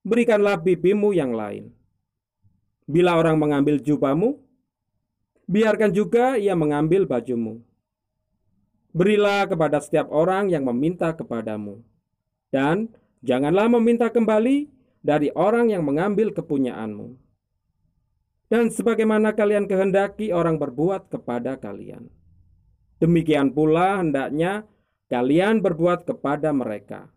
berikanlah pipimu yang lain. Bila orang mengambil jubahmu, biarkan juga ia mengambil bajumu. Berilah kepada setiap orang yang meminta kepadamu, dan janganlah meminta kembali dari orang yang mengambil kepunyaanmu. Dan sebagaimana kalian kehendaki orang berbuat kepada kalian, demikian pula hendaknya kalian berbuat kepada mereka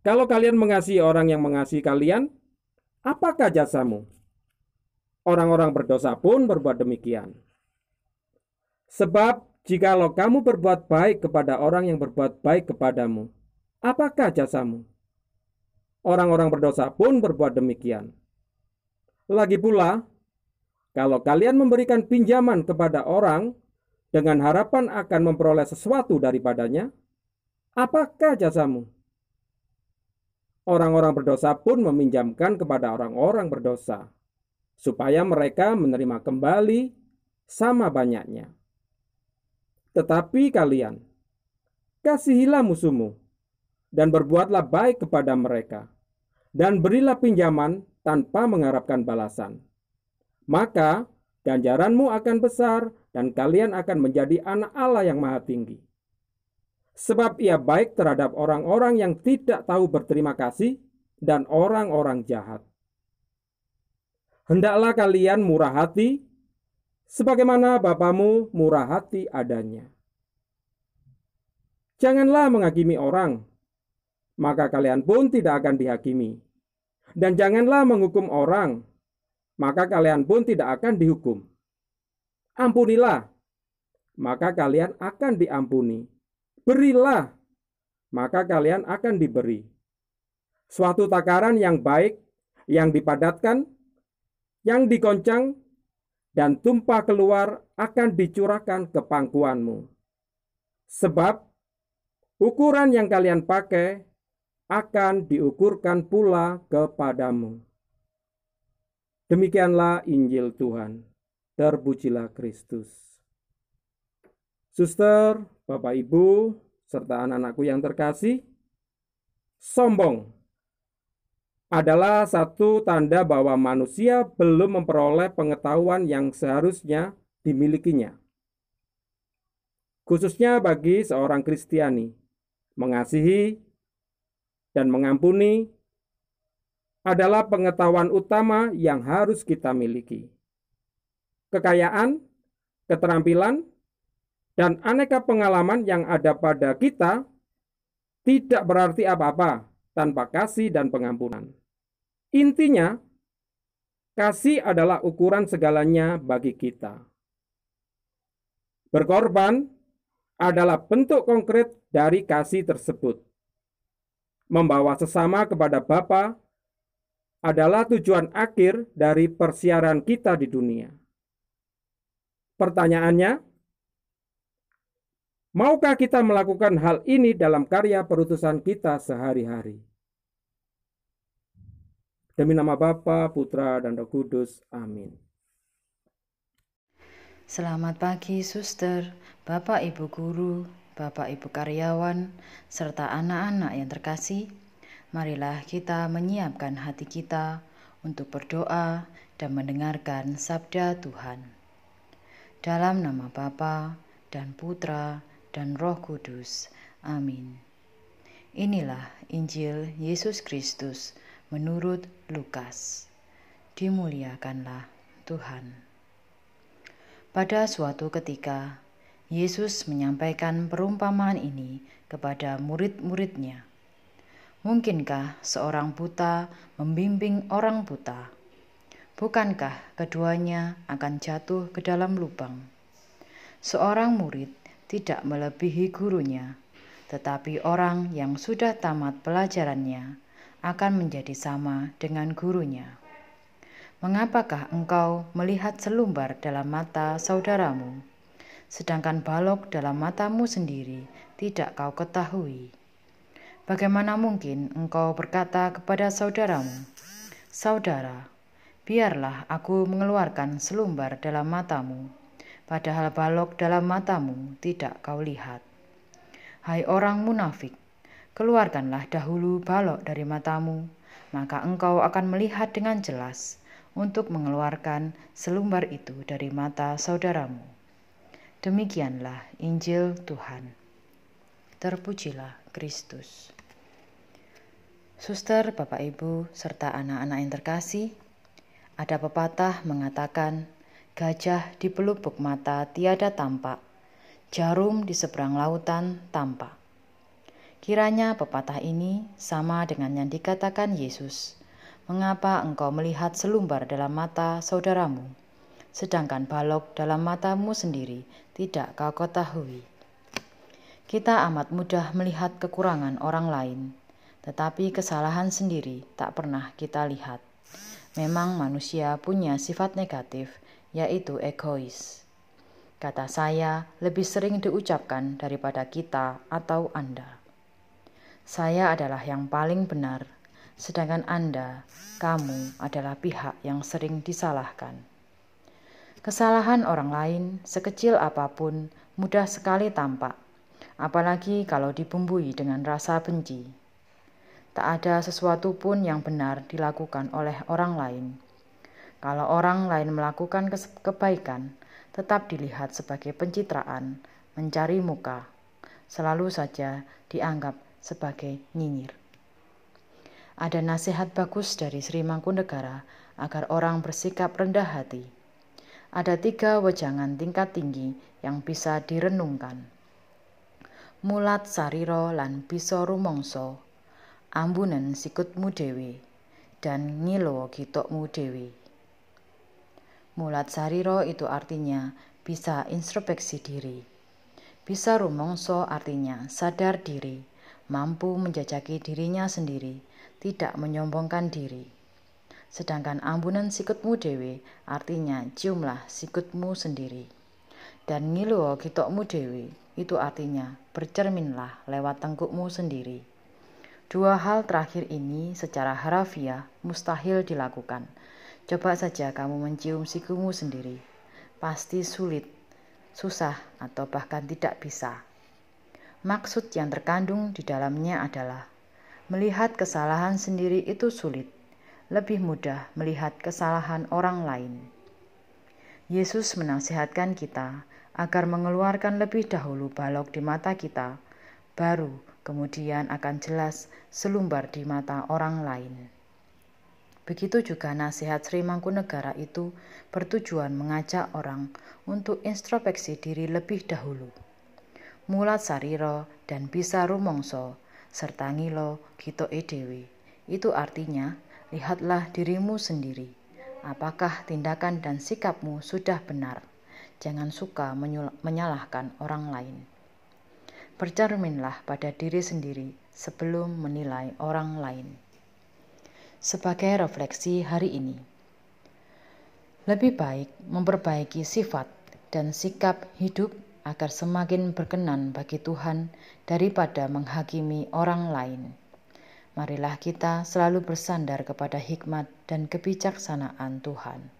Kalau kalian mengasihi orang yang mengasihi kalian, apakah jasamu? Orang-orang berdosa pun berbuat demikian. Sebab jikalau kamu berbuat baik kepada orang yang berbuat baik kepadamu, apakah jasamu? Orang-orang berdosa pun berbuat demikian. Lagi pula, kalau kalian memberikan pinjaman kepada orang dengan harapan akan memperoleh sesuatu daripadanya, apakah jasamu? Orang-orang berdosa pun meminjamkan kepada orang-orang berdosa, supaya mereka menerima kembali sama banyaknya. Tetapi kalian, kasihilah musuhmu, dan berbuatlah baik kepada mereka, dan berilah pinjaman tanpa mengharapkan balasan. Maka ganjaranmu akan besar, dan kalian akan menjadi anak Allah yang maha tinggi. Sebab ia baik terhadap orang-orang yang tidak tahu berterima kasih dan orang-orang jahat. Hendaklah kalian murah hati, sebagaimana Bapamu murah hati adanya. Janganlah menghakimi orang, maka kalian pun tidak akan dihakimi. Dan janganlah menghukum orang, maka kalian pun tidak akan dihukum. Ampunilah, maka kalian akan diampuni. Berilah, maka kalian akan diberi. Suatu takaran yang baik, yang dipadatkan, yang digoncang, dan tumpah keluar akan dicurahkan ke pangkuanmu. Sebab ukuran yang kalian pakai akan diukurkan pula kepadamu. Demikianlah Injil Tuhan. Terpujilah Kristus. Suster, Bapak Ibu, serta anak-anakku yang terkasih, sombong adalah satu tanda bahwa manusia belum memperoleh pengetahuan yang seharusnya dimilikinya. Khususnya bagi seorang Kristiani, mengasihi dan mengampuni adalah pengetahuan utama yang harus kita miliki. Kekayaan, keterampilan, dan aneka pengalaman yang ada pada kita tidak berarti apa-apa tanpa kasih dan pengampunan. Intinya, kasih adalah ukuran segalanya bagi kita. Berkorban adalah bentuk konkret dari kasih tersebut membawa sesama kepada Bapa adalah tujuan akhir dari persiaran kita di dunia. Pertanyaannya, maukah kita melakukan hal ini dalam karya perutusan kita sehari-hari? Demi nama Bapa, Putra, dan Roh Kudus. Amin. Selamat pagi, suster, Bapak, Ibu guru, Bapak Ibu karyawan, serta anak-anak yang terkasih, marilah kita menyiapkan hati kita untuk berdoa dan mendengarkan sabda Tuhan. Dalam nama Bapa dan Putra dan Roh Kudus. Amin. Inilah Injil Yesus Kristus menurut Lukas. Dimuliakanlah Tuhan. Pada suatu ketika, Yesus menyampaikan perumpamaan ini kepada murid-muridnya. Mungkinkah seorang buta membimbing orang buta? Bukankah keduanya akan jatuh ke dalam lubang? Seorang murid tidak melebihi gurunya, tetapi orang yang sudah tamat pelajarannya akan menjadi sama dengan gurunya. Mengapakah engkau melihat selumbar dalam mata saudaramu? sedangkan balok dalam matamu sendiri tidak kau ketahui. Bagaimana mungkin engkau berkata kepada saudaramu, "Saudara, biarlah aku mengeluarkan selumbar dalam matamu," padahal balok dalam matamu tidak kau lihat. Hai orang munafik, keluarkanlah dahulu balok dari matamu, maka engkau akan melihat dengan jelas untuk mengeluarkan selumbar itu dari mata saudaramu. Demikianlah Injil Tuhan. Terpujilah Kristus. Suster, Bapak Ibu, serta anak-anak yang terkasih, ada pepatah mengatakan, gajah di pelupuk mata tiada tampak, jarum di seberang lautan tampak. Kiranya pepatah ini sama dengan yang dikatakan Yesus. Mengapa engkau melihat selumbar dalam mata saudaramu, sedangkan balok dalam matamu sendiri tidak kau ketahui? Kita amat mudah melihat kekurangan orang lain, tetapi kesalahan sendiri tak pernah kita lihat. Memang manusia punya sifat negatif, yaitu egois. Kata saya lebih sering diucapkan daripada kita atau Anda. Saya adalah yang paling benar, sedangkan Anda, kamu adalah pihak yang sering disalahkan. Kesalahan orang lain, sekecil apa pun, mudah sekali tampak, apalagi kalau dibumbui dengan rasa benci. Tak ada sesuatu pun yang benar dilakukan oleh orang lain. Kalau orang lain melakukan kebaikan, tetap dilihat sebagai pencitraan, mencari muka, selalu saja dianggap sebagai nyinyir. Ada nasihat bagus dari Sri Mangkunegara agar orang bersikap rendah hati. Ada tiga wejangan tingkat tinggi yang bisa direnungkan. Mulat sariro lan bisa rumongso, ambunen sikutmu dewi, dan ngilo gitokmu dewi. Mulat sariro itu artinya bisa introspeksi diri. Bisa rumongso artinya sadar diri mampu menjajaki dirinya sendiri, tidak menyombongkan diri. Sedangkan ambunan sikutmu dewe artinya ciumlah sikutmu sendiri. Dan ngiluo kitokmu dewe itu artinya bercerminlah lewat tengkukmu sendiri. Dua hal terakhir ini secara harafiah mustahil dilakukan. Coba saja kamu mencium sikumu sendiri. Pasti sulit, susah, atau bahkan tidak bisa. Maksud yang terkandung di dalamnya adalah melihat kesalahan sendiri itu sulit, lebih mudah melihat kesalahan orang lain. Yesus menasihatkan kita agar mengeluarkan lebih dahulu balok di mata kita, baru kemudian akan jelas selumbar di mata orang lain. Begitu juga nasihat Sri Mangkunegara itu bertujuan mengajak orang untuk introspeksi diri lebih dahulu mulat sariro dan bisa rumongso, serta ngilo gito edewi. Itu artinya, lihatlah dirimu sendiri. Apakah tindakan dan sikapmu sudah benar? Jangan suka menyalahkan orang lain. Bercerminlah pada diri sendiri sebelum menilai orang lain. Sebagai refleksi hari ini, lebih baik memperbaiki sifat dan sikap hidup agar semakin berkenan bagi Tuhan daripada menghakimi orang lain. Marilah kita selalu bersandar kepada hikmat dan kebijaksanaan Tuhan.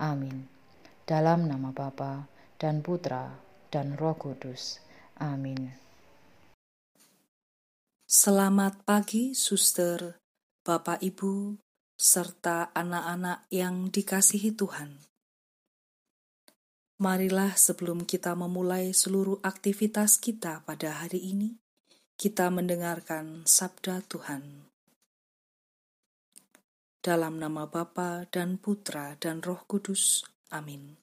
Amin. Dalam nama Bapa dan Putra dan Roh Kudus. Amin. Selamat pagi, suster, Bapak, Ibu, serta anak-anak yang dikasihi Tuhan. Marilah sebelum kita memulai seluruh aktivitas kita pada hari ini, kita mendengarkan sabda Tuhan. Dalam nama Bapa dan Putra dan Roh Kudus. Amin.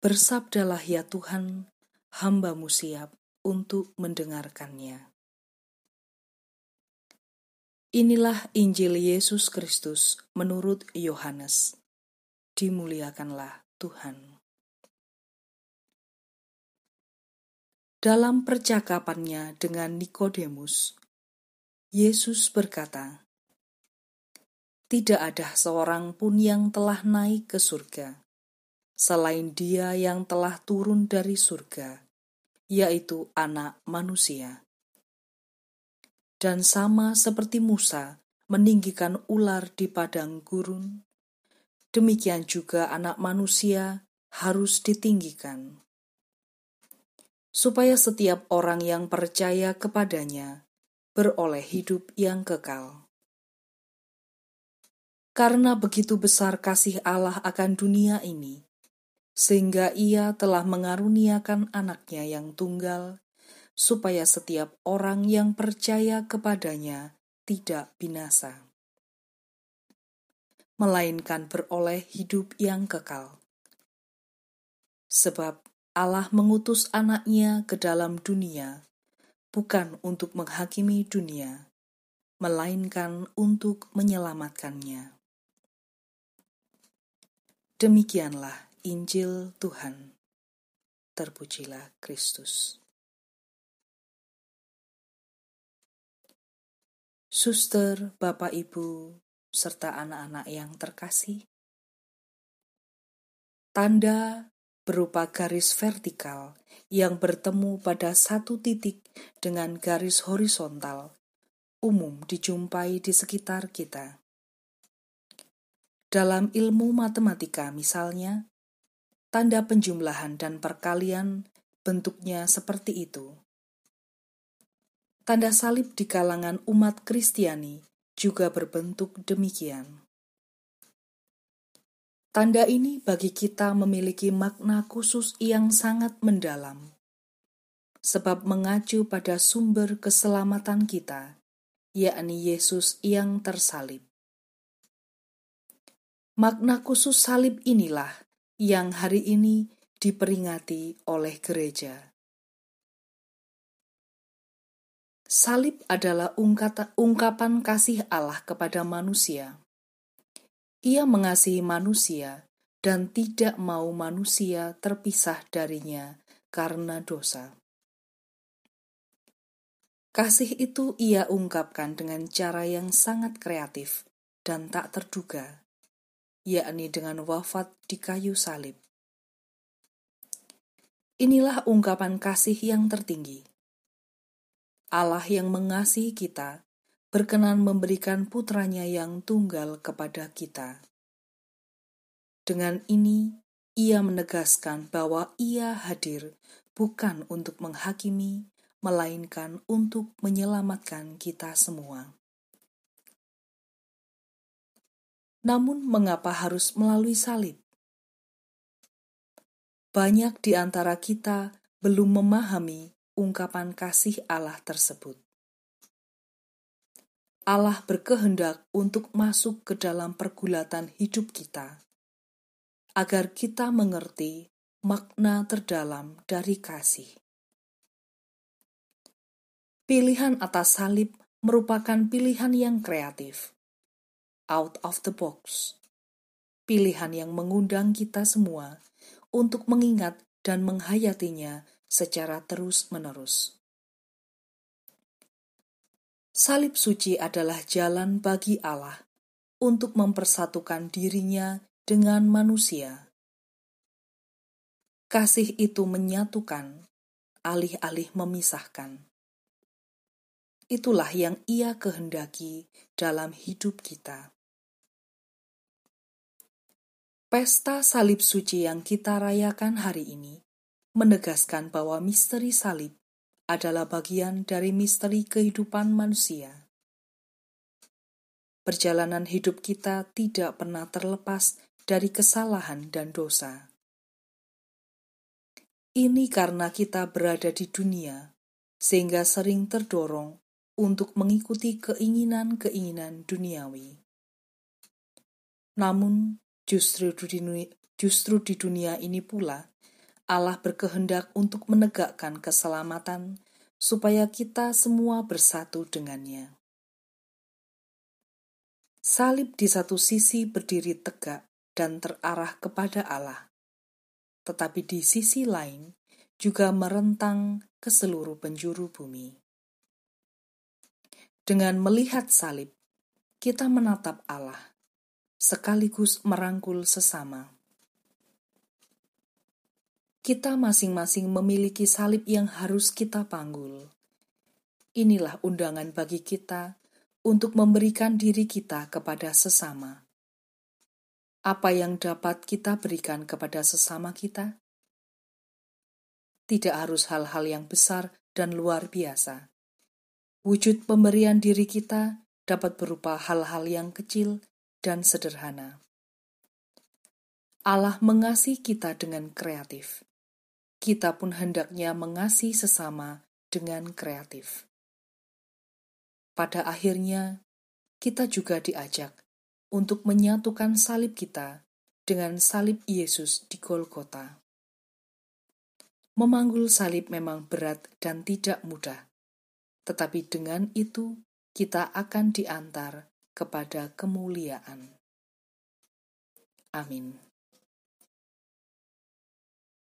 Bersabdalah ya Tuhan, hambamu siap untuk mendengarkannya. Inilah Injil Yesus Kristus menurut Yohanes. Dimuliakanlah Tuhan. Dalam percakapannya dengan Nikodemus, Yesus berkata, "Tidak ada seorang pun yang telah naik ke surga selain Dia yang telah turun dari surga, yaitu Anak Manusia." Dan sama seperti Musa meninggikan ular di padang gurun, demikian juga anak manusia harus ditinggikan. Supaya setiap orang yang percaya kepadanya beroleh hidup yang kekal. Karena begitu besar kasih Allah akan dunia ini, sehingga ia telah mengaruniakan anaknya yang tunggal, supaya setiap orang yang percaya kepadanya tidak binasa melainkan beroleh hidup yang kekal. Sebab Allah mengutus anaknya ke dalam dunia, bukan untuk menghakimi dunia, melainkan untuk menyelamatkannya. Demikianlah Injil Tuhan. Terpujilah Kristus. Suster, Bapak, Ibu, serta anak-anak yang terkasih, tanda berupa garis vertikal yang bertemu pada satu titik dengan garis horizontal umum dijumpai di sekitar kita. Dalam ilmu matematika misalnya, tanda penjumlahan dan perkalian bentuknya seperti itu. Tanda salib di kalangan umat Kristiani juga berbentuk demikian. Tanda ini bagi kita memiliki makna khusus yang sangat mendalam, sebab mengacu pada sumber keselamatan kita, yakni Yesus yang tersalib. Makna khusus salib inilah yang hari ini diperingati oleh gereja. Salib adalah ungkapan kasih Allah kepada manusia ia mengasihi manusia dan tidak mau manusia terpisah darinya karena dosa. Kasih itu ia ungkapkan dengan cara yang sangat kreatif dan tak terduga, yakni dengan wafat di kayu salib. Inilah ungkapan kasih yang tertinggi. Allah yang mengasihi kita berkenan memberikan putranya yang tunggal kepada kita. Dengan ini, ia menegaskan bahwa ia hadir bukan untuk menghakimi, melainkan untuk menyelamatkan kita semua. Namun, mengapa harus melalui salib? Banyak di antara kita belum memahami ungkapan kasih Allah tersebut. Allah berkehendak untuk masuk ke dalam pergulatan hidup kita, agar kita mengerti makna terdalam dari kasih. Pilihan atas salib merupakan pilihan yang kreatif, out of the box, pilihan yang mengundang kita semua untuk mengingat dan menghayatinya secara terus-menerus. Salib suci adalah jalan bagi Allah untuk mempersatukan dirinya dengan manusia. Kasih itu menyatukan, alih-alih memisahkan. Itulah yang Ia kehendaki dalam hidup kita. Pesta salib suci yang kita rayakan hari ini menegaskan bahwa misteri salib adalah bagian dari misteri kehidupan manusia. Perjalanan hidup kita tidak pernah terlepas dari kesalahan dan dosa. Ini karena kita berada di dunia, sehingga sering terdorong untuk mengikuti keinginan-keinginan duniawi. Namun, justru di, dunia ini pula Allah berkehendak untuk menegakkan keselamatan supaya kita semua bersatu dengannya. Salib di satu sisi berdiri tegak dan terarah kepada Allah, tetapi di sisi lain juga merentang ke seluruh penjuru bumi. Dengan melihat salib, kita menatap Allah, sekaligus merangkul sesama kita masing-masing memiliki salib yang harus kita panggul. Inilah undangan bagi kita untuk memberikan diri kita kepada sesama. Apa yang dapat kita berikan kepada sesama kita? Tidak harus hal-hal yang besar dan luar biasa. Wujud pemberian diri kita dapat berupa hal-hal yang kecil dan sederhana. Allah mengasihi kita dengan kreatif kita pun hendaknya mengasihi sesama dengan kreatif. Pada akhirnya, kita juga diajak untuk menyatukan salib kita dengan salib Yesus di Golgota. Memanggul salib memang berat dan tidak mudah, tetapi dengan itu kita akan diantar kepada kemuliaan. Amin.